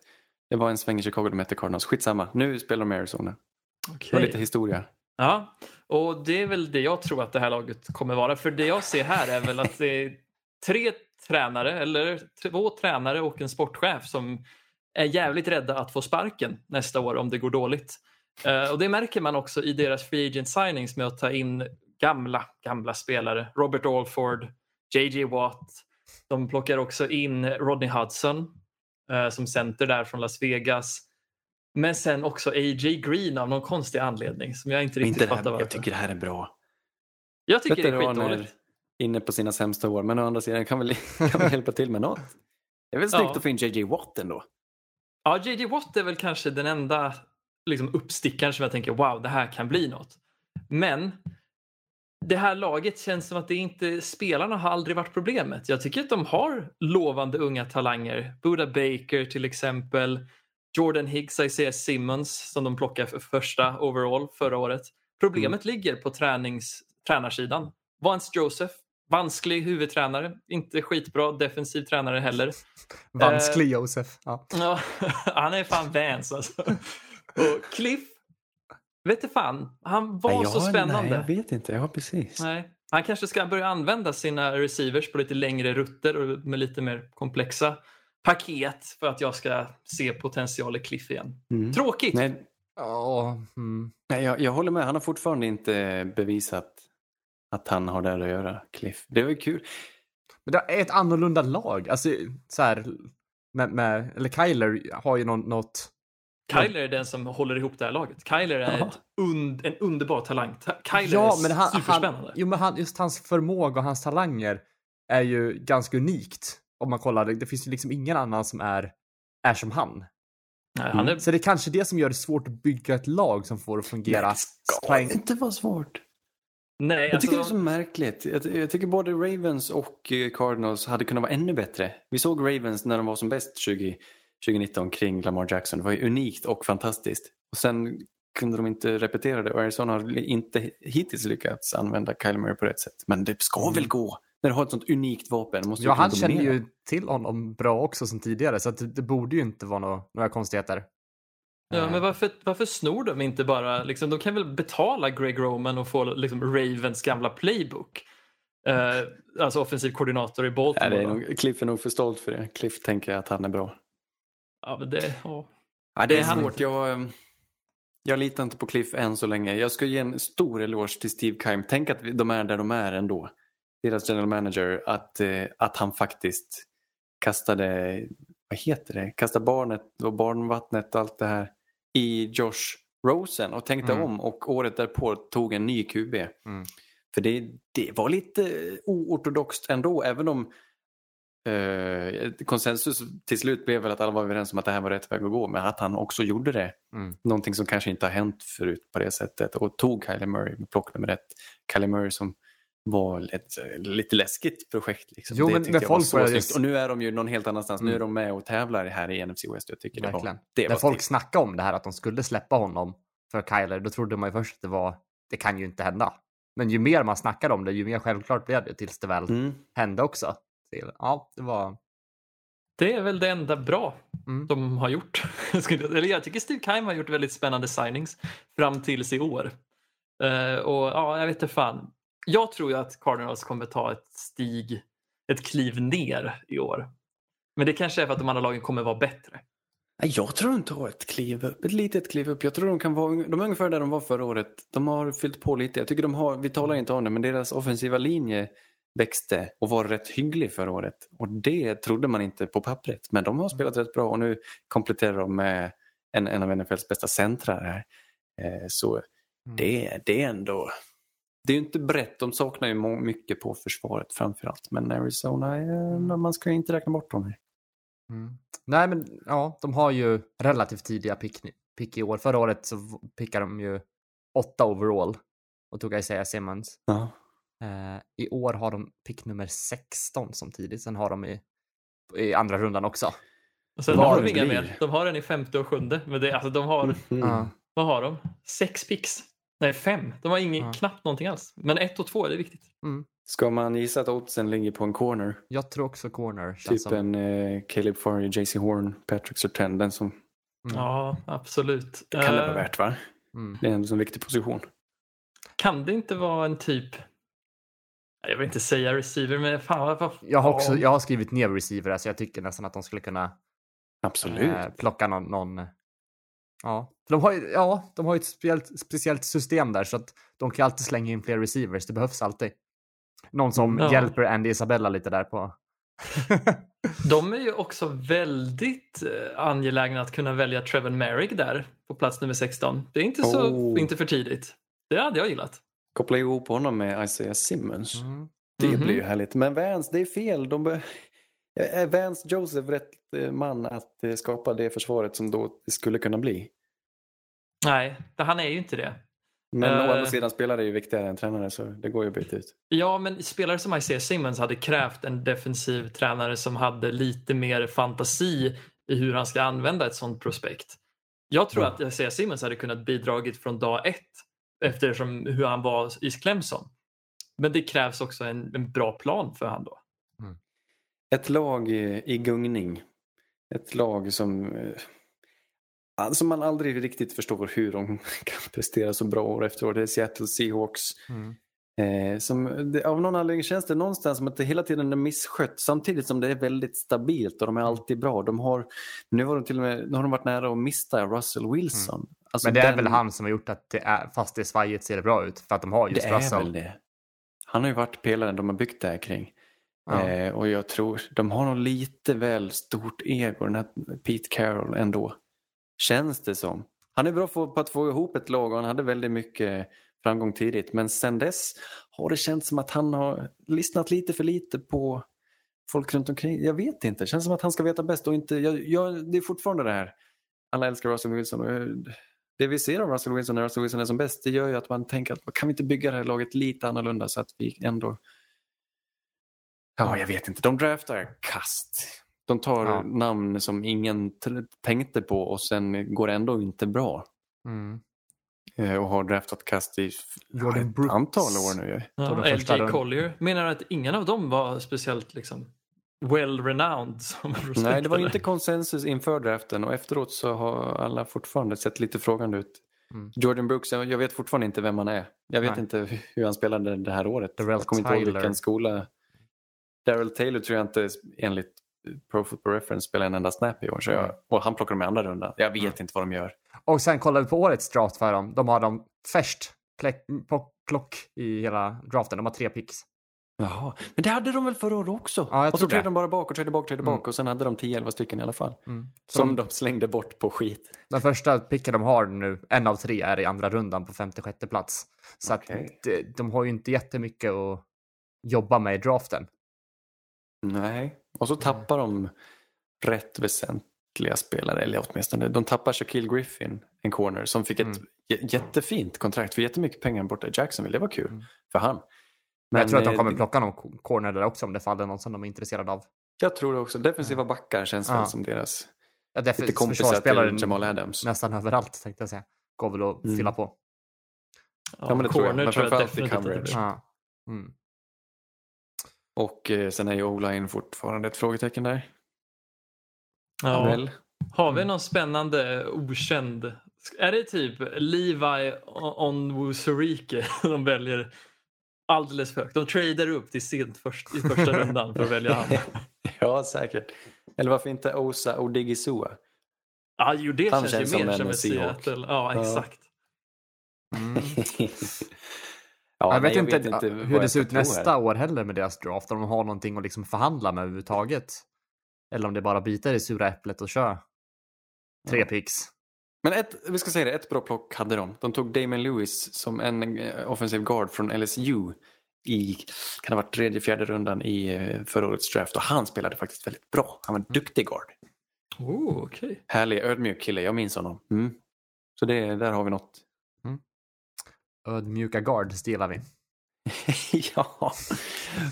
det var en sväng i Chicago de hette Cardinals. Skitsamma, nu spelar de i Arizona. Det Okej. var lite historia. Ja, och det är väl det jag tror att det här laget kommer vara. För det jag ser här är väl att det är tre tränare, eller två tränare och en sportchef som är jävligt rädda att få sparken nästa år om det går dåligt. Eh, och det märker man också i deras free agent signings med att ta in gamla, gamla spelare. Robert Alford, JJ Watt. De plockar också in Rodney Hudson eh, som center där från Las Vegas. Men sen också A.J. Green av någon konstig anledning som jag inte riktigt inte det fattar här, varför. jag tycker det här är bra. Jag tycker det är skitdåligt. inne på sina sämsta år, men å andra sidan kan väl, kan väl hjälpa till med något. Det är väl snyggt Ja. att få in JJ Watt ändå. Ja, JJ Watt är väl kanske den enda liksom, uppstickaren som jag tänker wow, det här kan bli något. Men det här laget känns som att det inte, spelarna har aldrig varit problemet. Jag tycker att de har lovande unga talanger. Buda Baker till exempel. Jordan Higgs, Isaiah Simmons som de plockade för första overall förra året. Problemet ligger på tränings, tränarsidan. Vance Joseph, vansklig huvudtränare. Inte skitbra defensiv tränare heller. Vansklig Josef. Ja. Ja, han är fan Vance alltså. Och Cliff, vet du fan, han var Nej, så jag- spännande. Nej, jag vet inte. Ja, precis. Nej. Han kanske ska börja använda sina receivers på lite längre rutter och med lite mer komplexa paket för att jag ska se potential i Cliff igen. Mm. Tråkigt! Nej, Ja, mm. nej jag, jag håller med. Han har fortfarande inte bevisat att han har där att göra, Cliff. Det var ju kul. Men det är ett annorlunda lag. Alltså, så här, med, med, eller Kyler har ju någon, något... Kyler är den som håller ihop det här laget. Kyler är Ja. ett und, en underbar talang. Ta- Kyler Ja, är men han, superspännande. han, jo, men han, just hans förmåga och hans talanger är ju ganska unikt. Om man kollar, det finns ju liksom ingen annan som är, är som han. Nej, han är, Så det är kanske det som gör det svårt att bygga ett lag som får att fungera. Det ska inte vara svårt. nej, Jag alltså, tycker det är så märkligt. Jag, jag tycker både Ravens och eh, Cardinals hade kunnat vara ännu bättre. Vi såg Ravens när de var som bäst 20, 2019 kring Lamar Jackson. Det var ju unikt och fantastiskt. Och sen kunde de inte repetera det och Arizona har inte hittills lyckats använda Kyler Murray på rätt sätt. Men det ska väl gå? När du har ett sånt unikt vapen. Måste Ja, han känner ju till honom bra också som tidigare, så att det, det borde ju inte vara nå- några konstigheter. ja, Eh, men varför, varför snor de inte bara, liksom, de kan väl betala Greg Roman och få liksom, Ravens gamla playbook. Eh, alltså offensiv koordinator i Baltimore. det är nog, Cliff är nog för stolt för det. Cliff tänker att han är bra. ja, men det, ja. Ja, det är svårt. Jag, eh, jag litar inte på Cliff än så länge. Jag ska ge en stor eloge till Steve Keim. Tänk att de är där de är ändå. Deras general manager. Att, eh, att han faktiskt kastade, vad heter det, kastade barnet och barnvattnet och allt det här i Josh Rosen och tänkte Mm. om och året därpå tog en ny QB. Mm. För det, det var lite oortodoxt ändå, även om eh, konsensus till slut blev väl att alla var överens om att det här var rätt väg att gå, men att han också gjorde det. Mm. Någonting som kanske inte har hänt förut på det sättet och tog Kyler Murray med plock nummer ett. Kyler Murray som var ett eh, lite läskigt projekt. Liksom. Jo, det men var folk så började- snyggt. Och nu är de ju någon helt annanstans. Nu Mm. är de med och tävlar här i NFC West. Jag tycker det Verkligen. var, det När var folk snackade om det här att de skulle släppa honom för Kyler, då trodde man ju först att det var, det kan ju inte hända. Men ju mer man snackar om det, ju mer självklart blev det tills det väl Mm. hände också. Så, Ja, det var... det är väl det enda bra Mm. de har gjort. Eller jag tycker Steve Keim har gjort väldigt spännande signings fram tills i år. Eh, och ja, jag vet inte fan. Jag tror ju att Cardinals kommer ta ett stig, ett kliv ner i år. Men det kanske är för att de andra lagen kommer vara bättre. Nej, Jag tror inte har ett kliv upp, ett litet kliv upp. Jag tror de kan vara, de är ungefär där de var förra året. De har fyllt på lite. Jag tycker de har, vi talar inte om det, men deras offensiva linje växte och var rätt hygglig förra året. Och det trodde man inte på pappret. Men de har spelat rätt bra och nu kompletterar de med en, en av NFLs bästa centrar här. Eh, så Mm. det, det är ändå, det är ju inte brett. De saknar ju mycket på försvaret framförallt. Men Arizona, är, man ska ju inte räkna bort dem. här. Mm. Nej, men ja, de har ju relativt tidiga pick, pick i år. Förra året så pickade de ju åtta overall och tog Isaiah Simmons. Ja. Eh, I år har de pick nummer 16 som tidigt. Sen har de i, i andra rundan också. Och sen har de inga mer. De har en i femte och sjunde. Men det, alltså, de har, Mm. Vad har de? Sex picks? Nej, fem. De har ingen, Ja. knappt någonting alls. Men ett och två, det är viktigt. Ska man gissa att oddsen ligger på en corner? Jag tror också corner. Typ som. en eh, Caleb Farley, JC Horn, Patrick Surtain. Den som Mm. Ja, absolut. det kan det vara Eh, värt va? Mm. Det är en viktig position. Kan det inte vara en typ... Jag vill inte säga receiver, men fan vad... Jag har också jag har skrivit ner receiver, så jag tycker nästan att de skulle kunna Absolut. eh, plocka någon, någon... Ja, de har ju ja, de har ju ett speciellt, speciellt system där så att de kan alltid slänga in fler receivers. Det behövs alltid. Någon som Ja. hjälper Andy Isabella lite där på. De är ju också väldigt eh, angelägna att kunna välja Trevor Merrick där på plats nummer 16. Det är inte, så, Oh. inte för tidigt. Det hade jag gillat. Koppla ihop honom med Isaiah Simmons. Mm. Det Mhm. blir ju härligt. Men Vance, det är fel. De. Är Vance Joseph rätt eh, man att eh, skapa det försvaret som då skulle kunna bli? Nej, han är ju inte det. Men å Eh. andra sidan spelare är ju viktigare än tränare så det går ju att byta ut. Ja, men spelare som Isaiah Simmons hade krävt en defensiv tränare som hade lite mer fantasi i hur han ska använda ett sånt prospekt. Jag tror Ja. att Isaiah Simmons hade kunnat bidragit från dag ett eftersom hur han var i Clemson. Men det krävs också en, en bra plan för han då. Ett lag i gungning. Ett lag som, eh, som man aldrig riktigt förstår hur de kan prestera så bra år efter år. Det är Seattle Seahawks. Mm. Eh, som, det, av någon anledning känns det någonstans som att det hela tiden är misskött samtidigt som det är väldigt stabilt och de är alltid bra. De har, nu, har de till och med, nu har de varit nära att mista Russell Wilson. Alltså Men det är den- väl han som har gjort att det är, fast det är svajigt ser det bra ut. För att de har just Det är Russell. väl det. Han har ju varit pelaren de har byggt det här kring. Ja. Eh, och jag tror de har nog lite väl stort ego, den här Pete Carroll ändå. Känns det som. Han är bra på att få ihop ett lag och han hade väldigt mycket framgång tidigt. Men sen dess har det känts som att han har lyssnat lite för lite på folk runt omkring. Jag vet inte, det känns som att han ska veta bäst och inte, jag, jag, det är fortfarande det här, alla älskar Russell Wilson och eh, det vi ser av Russell Wilson när Russell Wilson är som bäst, det gör ju att man tänker att kan vi inte bygga det här laget lite annorlunda så att vi ändå Ja, jag vet inte. De draftar kast. De tar ja. namn som ingen tänkte på och sen går det ändå inte bra. Mm. Eh, och har draftat kast i ett antal år nu. Ja, LJ Collier. Menar du att ingen av dem var speciellt liksom well-renowned Nej, det var inte konsensus inför draften och efteråt så har alla fortfarande sett lite frågande ut. Mm. Jordan Brooks, jag vet fortfarande inte vem han är. Jag vet Nej. inte hur han spelade det här året. Jag kommer inte ihåg vilken skola. Daryl Taylor tror jag inte enligt Pro Football Reference spelar en enda snap i år. Så jag, mm. och han plockar dem i andra rundan. Jag vet mm. inte vad de gör. Och sen kollar vi på årets draft för dem. De har de först på klock i hela draften. De har tre picks. Jaha, men det hade de väl förra året också? Ja, och så trädde de bara bak och trädde bak, trädde mm. bak och sen hade de 10-11 stycken i alla fall. Mm. Som de slängde bort på skit. Den första picken de har nu, en av tre, är i andra rundan på 56 plats. Så okay. att de, de har ju inte jättemycket att jobba med i draften. Nej, och så tappar de rätt väsentliga spelare, eller åtminstone de tappar Shaquille Griffin, en corner, som fick ett mm. jättefint kontrakt för jättemycket pengar borta i Jacksonville. Det var kul mm. för han. Men jag tror att de kommer plocka någon corner där också om det faller någon som de är intresserade av. Jag tror det också. Defensiva backar känns ja. väl som deras ja, lite kompisar till Jamal Adams. Nästan överallt tänkte jag säga. Går väl att mm. fylla på. Ja, ja men det tror jag. Men framförallt i coverage. Ja. Mm. Och eh, sen är ju O-line fortfarande ett frågetecken där. Ja. Väl? Har vi någon spännande okänd? Är det typ Levi Onwuzurike de väljer alldeles för högt? De tradar upp till sent först, i första rundan för att välja han. ja, säkert. Eller varför inte Osa Odigizua? Ja, jo, det han känns, ju mer som ett Seattle. Ja, exakt. Mm. Ja, jag, vet jag, inte, vet inte hur det ser ut nästa här. år heller med deras draft. Om de har någonting att liksom förhandla med överhuvudtaget. Eller om det bara biter i sura äpplet och kör tre ja. picks. Men ett, vi ska säga det, ett bra plock hade de. De tog Damon Lewis som en eh, offensiv guard från LSU i, kan ha varit tredje, fjärde rundan i eh, förra årets draft och han spelade faktiskt väldigt bra. Han var en duktig guard. Oh, okay. Härlig, ödmjuk kille, jag minns honom. Mm. Så det, där har vi något ödmjuka guards gillar vi. ja,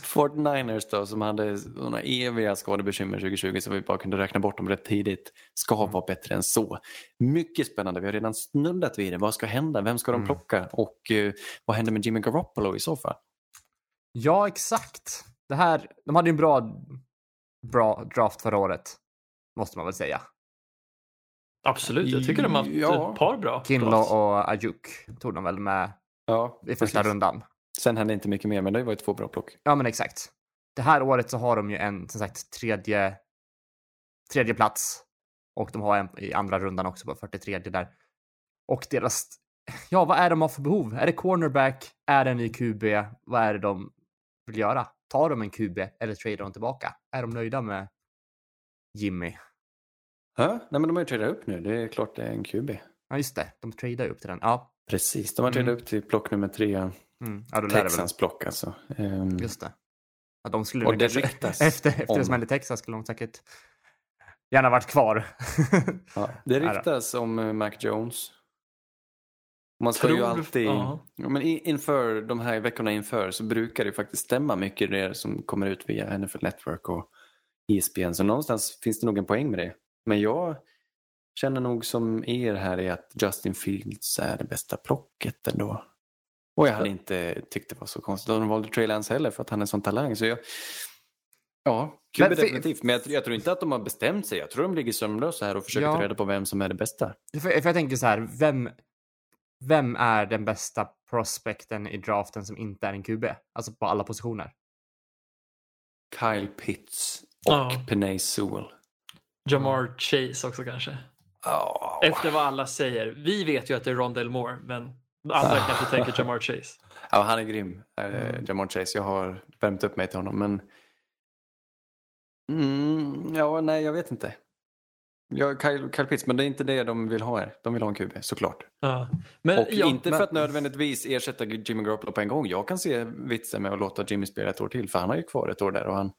Fort Niners då som hade sådana eviga skadebekymmer 2020 så vi bara kunde räkna bort dem rätt tidigt ska mm. vara bättre än så. Mycket spännande, vi har redan snuddat vid det. Vad ska hända? Vem ska de mm. plocka? Och uh, vad händer med Jimmy Garoppolo i så fall? Ja, exakt. Det här, de hade en bra, bra draft förra året, måste man väl säga. Absolut, jag tycker de har haft ja. ett par bra. Kinlo och Ajuk tog de väl med ja, i första precis. rundan. Sen hände inte mycket mer, men det var ju två bra plock. Ja, men exakt. Det här året så har de ju en, som sagt, tredje, tredje plats. Och de har en i andra rundan också på 43 där. Och deras, ja, vad är de har för behov? Är det cornerback? Är det en ny QB? Vad är det de vill göra? Tar de en QB eller tradar de tillbaka? Är de nöjda med Jimmy? Ja, nej men de har ju tradat upp nu. Det är klart det är en QB. Ja, just det. De tradar upp till den. Ja. Precis, de har tradat mm. upp till plock nummer tre. Mm. Ja, Texans plock alltså. Um, just det. Ja, de skulle och det ryktas efter, efter om... det som hände i Texas skulle de säkert gärna varit kvar. ja, det ryktas om eh, Mac Jones. Man ska Tror ju alltid, ja. men inför de här veckorna inför så brukar det faktiskt stämma mycket det som kommer ut via NFL Network och ESPN. Så någonstans finns det nog en poäng med det. Men jag känner nog som er här är att Justin Fields är det bästa plocket ändå. Och jag hade inte tyckt det var så konstigt att de valde Trey Lance heller för att han är sån talang. Så jag, ja, kul men, definitivt. Men jag, jag, tror inte att de har bestämt sig. Jag tror de ligger sömnlösa här och försöker ja. ta reda på vem som är det bästa. För, för jag tänker så här, vem, vem är den bästa prospekten i draften som inte är en QB? Alltså på alla positioner. Kyle Pitts och ja. Penay Sewell. Jamar Chase också kanske. Oh. Efter vad alla säger. Vi vet ju att det är Rondell Moore, men andra oh. kanske tänker Jamar Chase. Ja, han är grym, mm. Jamar Chase. Jag har värmt upp mig till honom, men... Mm, ja, nej, jag vet inte. ja, Kyle, Kyle Pitts, men det är inte det de vill ha här. De vill ha en QB, såklart. Ja. Men, Och ja, inte men- för att nödvändigtvis ersätta Jimmy Garoppolo på en gång. Jag kan se vitsen med att låta Jimmy spela ett år till, för han har ju kvar ett år där. Och han,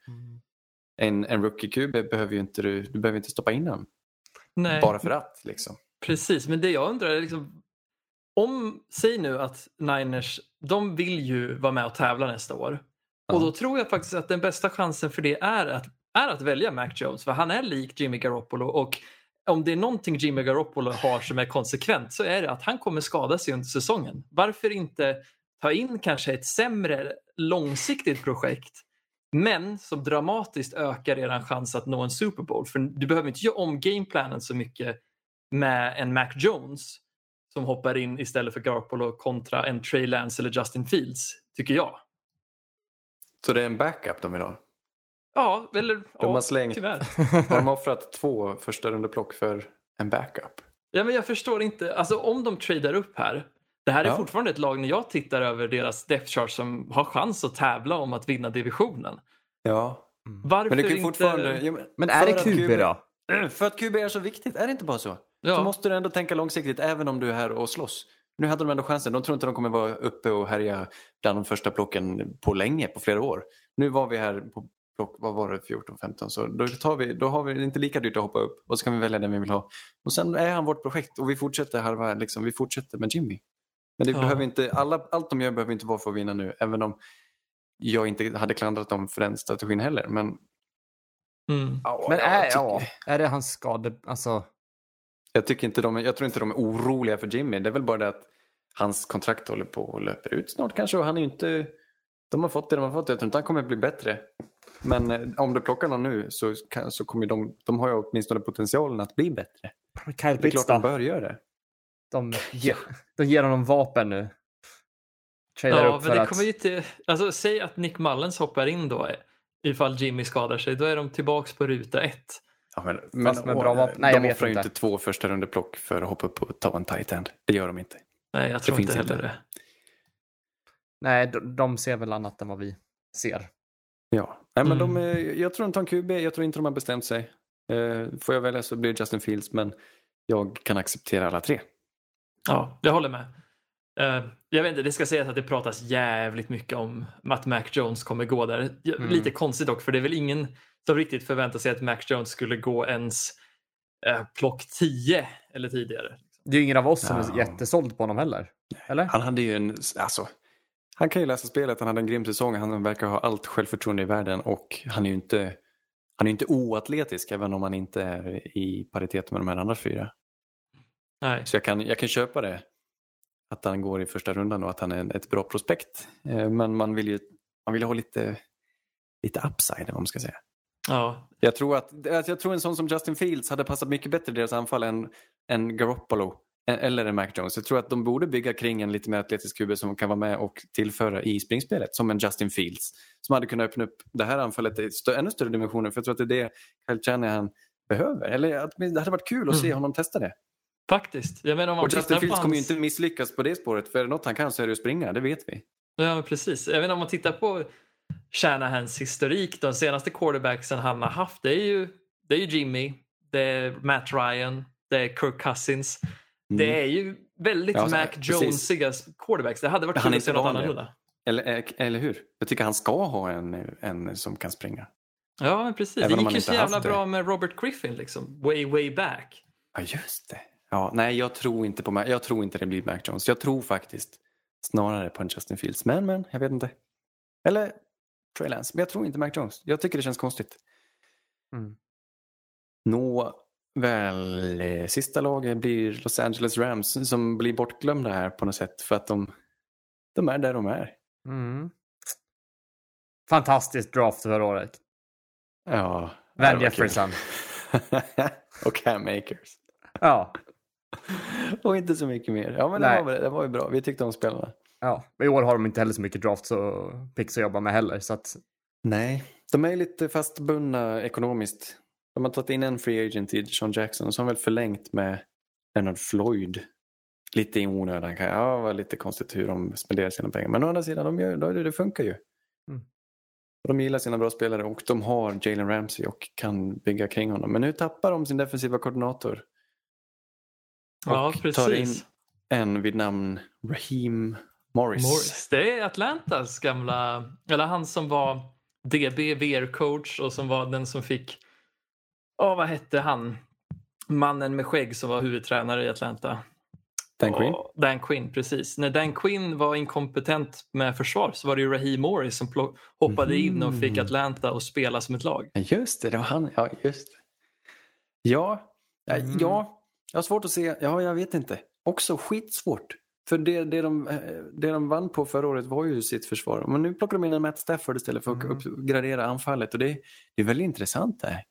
en, en rookie-QB behöver ju inte du, du behöver inte stoppa in honom nej. bara för att. Liksom. Precis, men det jag undrar är liksom om, säg nu att Niners, de vill ju vara med och tävla nästa år. Ja. Och då tror jag faktiskt att den bästa chansen för det är att, är att välja Mac Jones, för han är lik Jimmy Garoppolo och om det är någonting Jimmy Garoppolo har som är konsekvent så är det att han kommer skada sig under säsongen. Varför inte ta in kanske ett sämre långsiktigt projekt men som dramatiskt ökar er chans att nå en Super Bowl. För du behöver inte göra om gameplanen så mycket med en Mac Jones som hoppar in istället för Garoppolo kontra en Trey Lance eller Justin Fields, tycker jag. Så det är en backup de vill ha. Ja, eller De ja, har slängt- tyvärr. Har de offrat två första rundeplock för en backup? Ja, men jag förstår inte, alltså om de tradar upp här. Det här är Ja. fortfarande ett lag när jag tittar över deras depth chart som har chans att tävla om att vinna divisionen. Ja, Varför men det kan inte... fortfarande... Ja, Men är det QB då? För att QB är så viktigt, är det inte bara så? Ja. Så måste du ändå tänka långsiktigt även om du är här och slåss. Nu hade de ändå chansen. De tror inte de kommer vara uppe och härja bland de första plocken på länge, på flera år. Nu var vi här på plock, vad var det, 14-15, så då, tar vi, då har vi det inte lika dyrt att hoppa upp och så kan vi välja den vi vill ha. Och sen är han vårt projekt och vi fortsätter halva, liksom, vi fortsätter med Jimmy. Men det Ja. behöver inte, alla, allt de gör behöver inte vara för att vinna nu, även om jag inte hade klandrat dem för den strategin heller. Men, Mm. ja, Men jag är, ja, är det hans skade... Alltså, Jag, tycker inte de, jag tror inte de är oroliga för Jimmy. Det är väl bara det att hans kontrakt håller på och löper ut snart kanske. Och han är inte... De har fått det de har fått. Jag tror inte han kommer bli bättre. Men eh, om du plockar någon nu så, så kommer de... De har ju åtminstone potentialen att bli bättre. Kyle Det är Pitts klart de bör göra det. De, ge, de ger honom vapen nu. Tradar Ja, upp men det att... kommer ju inte... Alltså, säg att Nick Mullens hoppar in då ifall Jimmy skadar sig. Då är de tillbaks på ruta ett. Ja, men, men, med bra vapen. Nej, de offrar ju inte. två första rundeplock för att hoppa upp och ta en tight end. Det gör de inte. Nej, jag tror finns inte heller inte. det. Nej, de, de ser väl annat än vad vi ser. Ja, Nej, men Mm. de, jag tror de tar en QB. Jag tror inte de har bestämt sig. Eh, Får jag välja så blir det Justin Fields. Men jag kan acceptera alla tre. Ja, jag håller med. Eh, jag vet inte, det ska sägas att det pratas jävligt mycket om att Mac Jones kommer gå där. Ja, Mm. Lite konstigt dock, för det är väl ingen som riktigt förväntar sig att Mac Jones skulle gå ens eh, plock 10 eller tidigare. Det är ju ingen av oss som är Ja. jättesåld på honom heller. Eller? Han hade ju en, alltså, han kan ju läsa spelet, han hade en grym säsong, han verkar ha allt självförtroende i världen och han är ju inte, han är inte oatletisk även om han inte är i paritet med de här andra fyra. Nej. Så jag kan, jag kan köpa det, att han går i första rundan och att han är ett bra prospekt. Eh, Men man vill ju man vill ha lite, lite upside, vad man ska säga. Ja, Jag tror att alltså jag tror en sån som Justin Fields hade passat mycket bättre i deras anfall än, än Garoppolo eller en Mac Jones. Jag tror att de borde bygga kring en lite mer atletisk QB som kan vara med och tillföra i springspelet som en Justin Fields. Som hade kunnat öppna upp det här anfallet i stö- ännu större dimensioner för jag tror att det är det Kyle Shanahan behöver. Eller att det hade varit kul att se Mm. honom testa det. Faktiskt. Jag menar om man Och Justin Fields kommer ju hans- inte misslyckas på det spåret för är det något han kan så är det att springa, det vet vi. Ja, precis. Jag menar om man tittar på Shanahans historik, de senaste quarterbacksen han har haft, det är ju, det är ju Jimmy, det är Matt Ryan, det är Kirk Cousins. Det är ju väldigt Mm. Ja, Mac. Jonesiga quarterbacks. Det hade varit kul att se något annorlunda. Eller, eh, eller hur? Jag tycker han ska ha en, en som kan springa. Ja, men precis. Även det gick ju så jävla det. bra med Robert Griffin, liksom. Way, way back. Ja, just det. Ja, nej, jag tror inte på Mac. Jag tror inte det blir Mac Jones. Jag tror faktiskt snarare på en Justin Fields. Men, men, jag vet inte. Eller Trey Lance. Men jag tror inte Mac Jones. Jag tycker det känns konstigt. Mm. Nå, väl, eh, sista laget blir Los Angeles Rams som blir bortglömda här på något sätt för att de, de är där de är. Mm. Fantastiskt draft förra året. Ja. Van. Jefferson. och Cam Akers. Ja. Och inte så mycket mer. Ja, men det var, det var ju bra. Vi tyckte om spelarna. ja. Men I år har de inte heller så mycket drafts och picks att jobba med heller. Så att, Nej, de är lite fastbundna ekonomiskt. De har tagit in en free agent i Sean Jackson och så har de väl förlängt med Leonard Floyd. Lite i onödan. kan jag- Ja, det var lite konstigt hur de spenderar sina pengar. Men å andra sidan, de gör, det funkar ju. Mm. Och de gillar sina bra spelare och de har Jalen Ramsey och kan bygga kring honom. Men nu tappar de sin defensiva koordinator. Ja, Och tar precis. En vid namn Raheem Morris. Morris. Det är Atlantas gamla, eller han som var DB VR-coach och som var den som fick, åh vad hette han, mannen med skägg som var huvudtränare i Atlanta. Dan Quinn. Och Dan Quinn, precis. När Dan Quinn var inkompetent med försvar så var det ju Raheem Morris som hoppade in och fick Mhm. Atlanta att spela som ett lag. Ja, Just det, det var han. Ja, just det. Ja, ja, Mm. ja, jag har svårt att se. Ja, jag vet inte. Också skitsvårt. För det, det, de, eh, det de vann på förra året var ju sitt försvar. Men nu plockar de in en Matt Stafford istället för att Mm. uppgradera anfallet. Och det, det är väldigt intressant det här.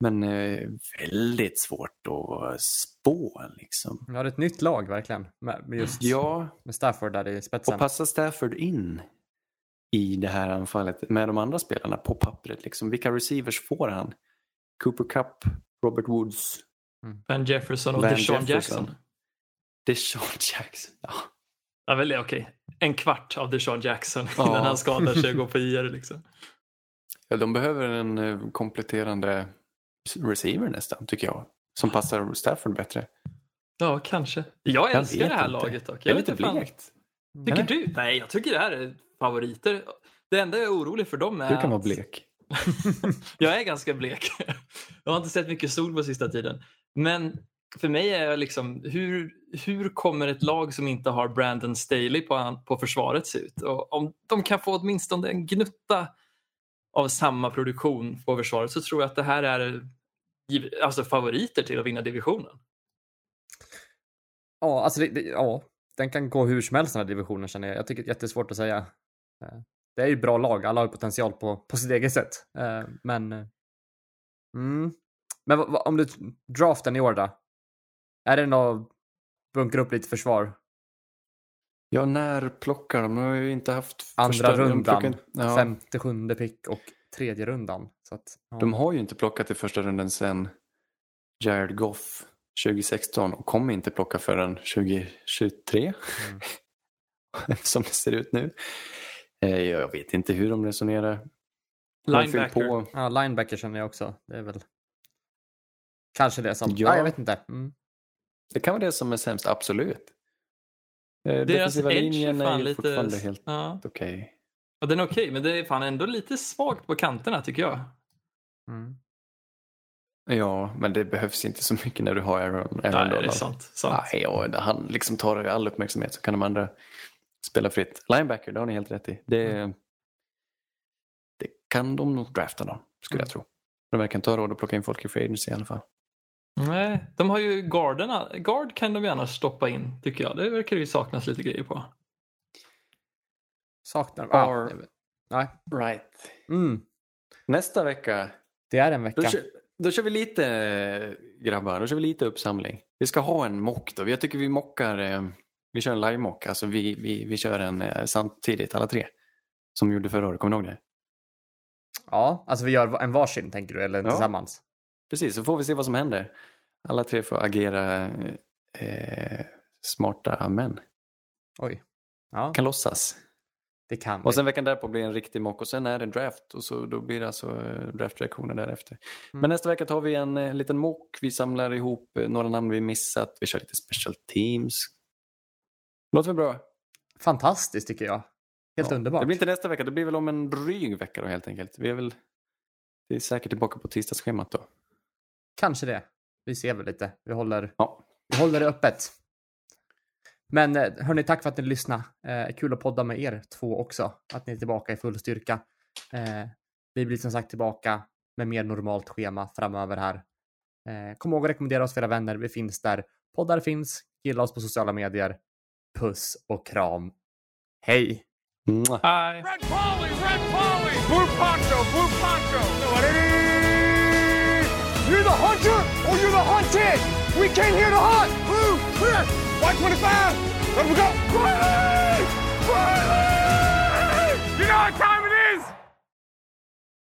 Men eh, väldigt svårt att spå liksom. Ja, det är ett nytt lag verkligen. Med just Ja, med Stafford där i spetsen. och passar Stafford in i det här anfallet med de andra spelarna på pappret? Liksom. Vilka receivers får han? Cooper Cup, Robert Woods, Van Jefferson och Van Deshaun Jefferson. Jackson. Deshaun Jackson. Ja. Ja, väl okej. En kvart av Deshaun Jackson Ja. innan han skadar sig och går på IR. Liksom. Ja, de behöver en eh, kompletterande receiver nästan, tycker jag. Som passar Stafford bättre. Ja, kanske. Jag Jag älskar det här inte. laget dock. Är Jag lite vet inte fan. blekt. Tycker Eller? du? Nej, jag tycker det här är favoriter. Det enda jag är orolig för dem är Du kan vara att- blek. jag är ganska blek. Jag har inte sett mycket sol på sista tiden. Men för mig är jag liksom, hur, hur kommer ett lag som inte har Brandon Staley på, på försvaret se ut? Och om de kan få åtminstone en gnutta av samma produktion på försvaret så tror jag att det här är alltså favoriter till att vinna divisionen. Ja, alltså det, det, ja, den kan gå hur som helst den här divisionen känner jag. Jag tycker det är jättesvårt att säga. Eh, det är ju bra lag, alla har ju potential på, på sitt eget sätt. Eh, men, eh, mm men om du draften i år då? Är det något, bunkra upp lite försvar? Ja, när plockar de? De har ju inte haft Andra första- rundan, plockar- ja, femte, sjunde pick och tredje rundan. Så att, ja. De har ju inte plockat i första rundan sen Jared Goff 2016 och kommer inte plocka förrän 2023. Mm. Som det ser ut nu. Eh, Jag vet inte hur de resonerar. Linebacker. På. Ja, linebacker känner jag också. Det är väl kanske det som... Ja. Ja. jag vet inte. Mm. Det kan vara det som är sämst, absolut. Eh, Deras Defensiva edge är linjen är fan ju lite... fortfarande helt Ja. okej. Ja, den är okej, men det är fan ändå lite svagt på kanterna tycker jag. Mm. Ja, men det behövs inte så mycket när du har Aaron, Aaron Nej, det är sant. sant. Nej, och när han liksom tar all uppmärksamhet så kan de andra spela fritt. Linebacker, det har ni helt rätt i. Det, Mm. det kan de nog drafta då, skulle Mm. jag tro. De verkar inte ha råd att plocka in folk i free agency i alla fall. Nej, de har ju garderna. Guard kan de gärna stoppa in tycker jag. Det verkar ju saknas lite grejer på. Saknar... Ar- Ah, nej. Right. Mm. Nästa vecka, Det är en vecka. då kör, då kör vi lite grabbar, då kör vi lite uppsamling. Vi ska ha en mock då. Jag tycker vi mockar, eh, vi kör en live-mock. Alltså vi, vi, vi kör en eh, samtidigt alla tre. Som vi gjorde förra året, kommer du ihåg det? Ja, alltså vi gör en varsin tänker du, eller Ja. tillsammans? Precis, så får vi se vad som händer. Alla tre får agera eh, smarta män. Oj. Ja, Kan låtsas. det kan Och sen veckan därpå blir en riktig mock och sen är det en draft och så då blir det alltså eh, draftreaktioner därefter. Mm. Men nästa vecka tar vi en eh, liten mock. Vi samlar ihop eh, några namn vi missat. Vi kör lite special teams. Låter väl bra? Fantastiskt tycker jag. Helt Ja. underbart. Det blir inte nästa vecka, det blir väl om en dryg vecka då helt enkelt. Vi är väl det är säkert tillbaka på tisdagsschemat då. Kanske det. Vi ser väl lite. Vi håller, Ja. vi håller det öppet. Men eh, hörni, tack för att ni lyssnade. Eh, kul att podda med er två också. Att ni är tillbaka i full styrka. Eh, vi blir som sagt tillbaka med mer normalt schema framöver här. Eh, kom ihåg att rekommendera oss för era vänner. Vi finns där. Poddar finns. Gilla oss på sociala medier. Puss och kram. Hej! Hej! Red Polly, Red Polly! Blue Poncho, Blue Poncho! You're the hunter or you're the hunted. We came here to hunt. Move, clear. Y25. Let him go. Quietly! Quietly! You know what time